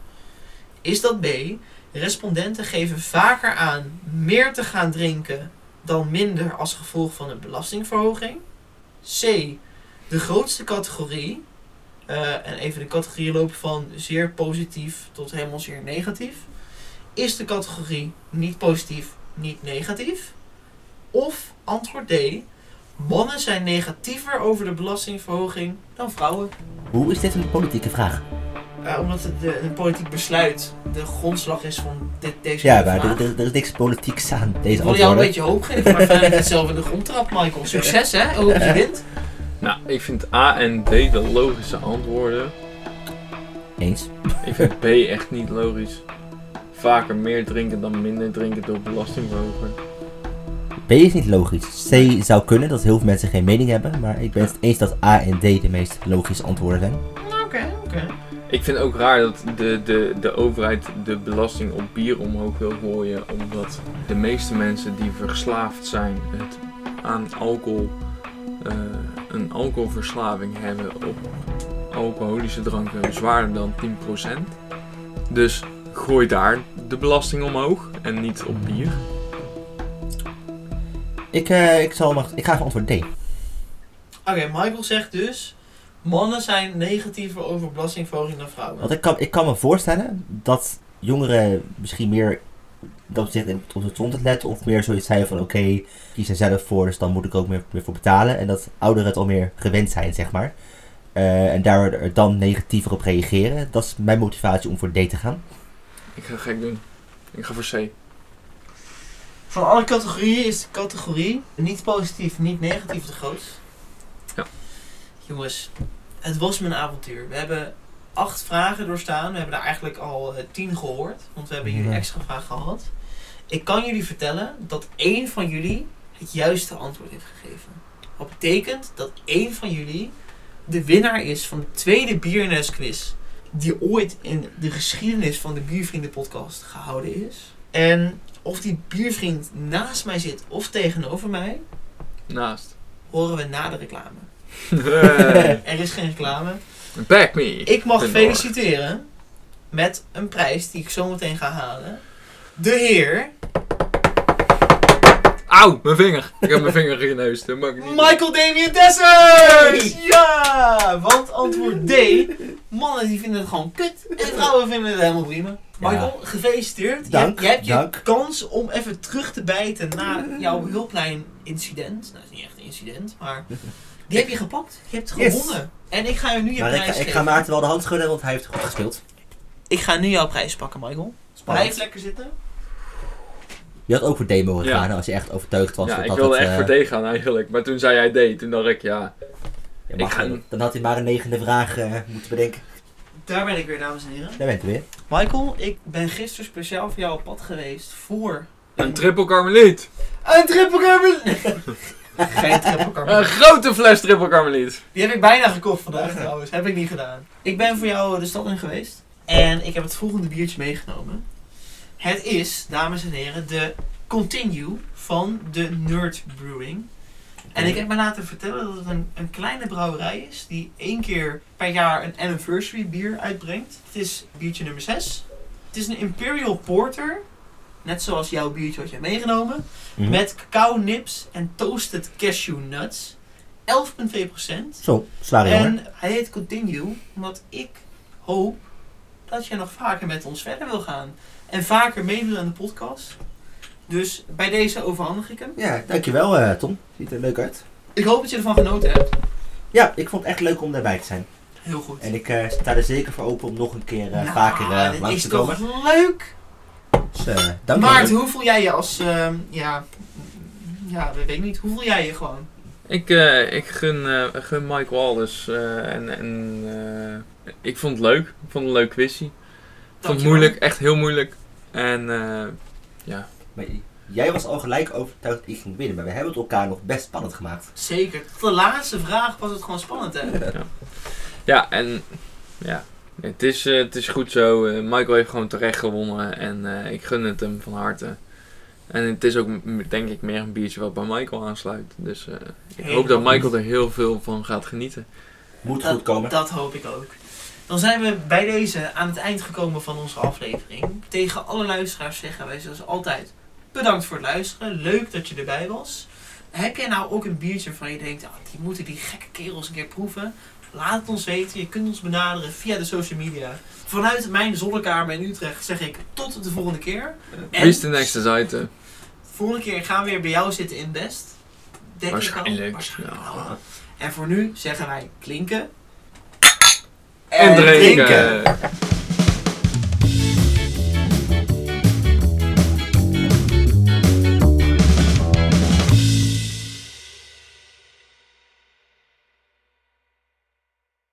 Is dat B? Respondenten geven vaker aan meer te gaan drinken dan minder als gevolg van een belastingverhoging? C. De grootste categorie, eh, en even de categorieën lopen van zeer positief tot helemaal zeer negatief, is de categorie niet positief, niet negatief? Of antwoord D. Mannen zijn negatiever over de belastingverhoging dan vrouwen. Hoe is dit een politieke vraag? Eh, omdat het de, een politiek besluit de grondslag is van dit, deze Ja, vraag. maar er, er- er is niks politieks aan deze Ik wil jou een beetje hoop geven, maar je het zelf in de grond trapt, Michael. Succes hè, hoop je wint. Nou, ik vind A en D de logische antwoorden. Eens. Ik vind B echt niet logisch. Vaker meer drinken dan minder drinken door belastingverhogen. B is niet logisch. C zou kunnen, dat heel veel mensen geen mening hebben. Maar ik ben het eens dat A en D de meest logische antwoorden zijn. Oké, oké. Ik vind ook raar dat de, de, de overheid de belasting op bier omhoog wil gooien. Omdat de meeste mensen die verslaafd zijn het aan alcohol, eh, een alcoholverslaving hebben op alcoholische dranken zwaarder dan 10%. Dus gooi daar de belasting omhoog en niet op bier. Ik, eh, ik, zal maar, ik ga voor antwoord D. Oké, Michael zegt dus... Mannen zijn negatiever over belastingverhoging dan vrouwen. Want ik kan, ik kan me voorstellen dat jongeren misschien meer dat zich op de grond letten. Of meer zoiets zijn van oké, ik kies er zelf voor, dus dan moet ik ook meer, meer voor betalen. En dat ouderen het al meer gewend zijn, zeg maar. Eh, en daar er dan negatiever op reageren. Dat is mijn motivatie om voor D te gaan. Ik ga gek doen. Ik ga voor C. Van alle categorieën is de categorie niet positief, niet negatief de grootst. Ja. Jongens, het was mijn avontuur. We hebben acht vragen doorstaan. We hebben er eigenlijk al eh, tien gehoord. Want we hebben hier Ja. extra vragen gehad. Ik kan jullie vertellen dat één van jullie het juiste antwoord heeft gegeven. Wat betekent dat één van jullie de winnaar is van de tweede Biernes quiz die ooit in de geschiedenis van de Biervrienden podcast gehouden is. En of die biervriend naast mij zit of tegenover mij, Naast. horen we na de reclame. Er is geen reclame. Back me. Ik mag feliciteren met een prijs die ik zo meteen ga halen. De heer Auw, mijn vinger. Ik heb mijn vinger geneusd. Dat mag ik niet. Michael Damien Dessers! Ja! Want antwoord D. Mannen die vinden het gewoon kut. En vrouwen vinden het helemaal prima. Michael, gefeliciteerd. Dank, je, je hebt je kans om even terug te bijten na jouw hulplijn incident. Nou, dat is niet echt een incident, maar die heb je gepakt. Je hebt Yes. gewonnen. En ik ga je nu je Maar ik, prijs ga- ik geven. ga Maarten wel de hand schudden, want hij heeft goed gespeeld. Ik ga nu jouw prijs pakken, Michael. Spannend. Blijf lekker zitten. Je had ook voor D mogen Ja. gaan als je echt overtuigd was. Ja, dat ik dat wilde het, echt eh, voor D gaan eigenlijk. Maar toen zei hij D. Toen dacht ik, ja. ik ga-. Dan had hij maar een negende vraag eh, moeten bedenken. Daar ben ik weer, dames en heren. Daar bent u weer. Michael, ik ben gisteren speciaal voor jou op pad geweest voor Een triple karmeliet. Een triple carmel. Geen triple. Een grote fles triple karmeliet. Die heb ik bijna gekocht vandaag trouwens. Heb ik niet gedaan. Ik ben voor jou de stad in geweest. En ik heb het volgende biertje meegenomen. Het is, dames en heren, de Continue van de Nerd Brewing. En ik heb me laten vertellen dat het een, een kleine brouwerij is die één keer per jaar een anniversary bier uitbrengt. Het is biertje nummer 6. Het is een Imperial Porter. Net zoals jouw biertje wat je hebt meegenomen. Mhm. Met cacao nips en toasted cashew nuts. 11,2%. Zo, zware jongen. En hij heet Continue, omdat ik hoop dat jij nog vaker met ons verder wil gaan. En vaker meedoen aan de podcast. Dus bij deze overhandig ik hem. Ja, dankjewel eh, Tom. Ziet er leuk uit. Ik hoop dat je ervan genoten hebt. Ja, ik vond het echt leuk om daarbij te zijn. Heel goed. En ik eh, sta er zeker voor open om nog een keer eh, Nou, vaker eh, dit langs is te toch komen. leuk? Dus, dank Maarten, hoe voel jij je als... ehm, ja, ja, weet ik niet. Hoe voel jij je gewoon? Ik, eh, ik gun, eh, gun Mike Wallace. eh, en en eh, ik vond het leuk. Ik vond het een leuk quizje. Ik vond het moeilijk, echt heel moeilijk. En eh, Maar jij was al gelijk overtuigd dat ik ging winnen. Maar we hebben het elkaar nog best spannend gemaakt. Zeker. Tot de laatste vraag was het gewoon spannend, hè? ja, en ja, het is, eh, het is goed zo. Eh, Michael heeft gewoon terecht gewonnen. En eh, ik gun het hem van harte. En het is ook, denk ik, meer een biertje wat bij Michael aansluit. Dus eh, ik Heel hoop dat. Michael er heel veel van gaat genieten. Moet Dat- goed komen. Dat hoop ik ook. Dan zijn we bij deze aan het eind gekomen van onze aflevering. Tegen alle luisteraars zeggen wij zoals altijd bedankt voor het luisteren. Leuk dat je erbij was. Heb jij nou ook een biertje waarvan je denkt, ah, die moeten die gekke kerels een keer proeven? Laat het ons weten. Je kunt ons benaderen via de social media. Vanuit mijn zonnekamer in Utrecht zeg ik tot de volgende keer. Wie de next site? de volgende keer gaan we weer bij jou zitten in Best. Denk ik. Waarschijnlijk, Waarschijnlijk ja. wel. En voor nu zeggen wij klinken. En drinken!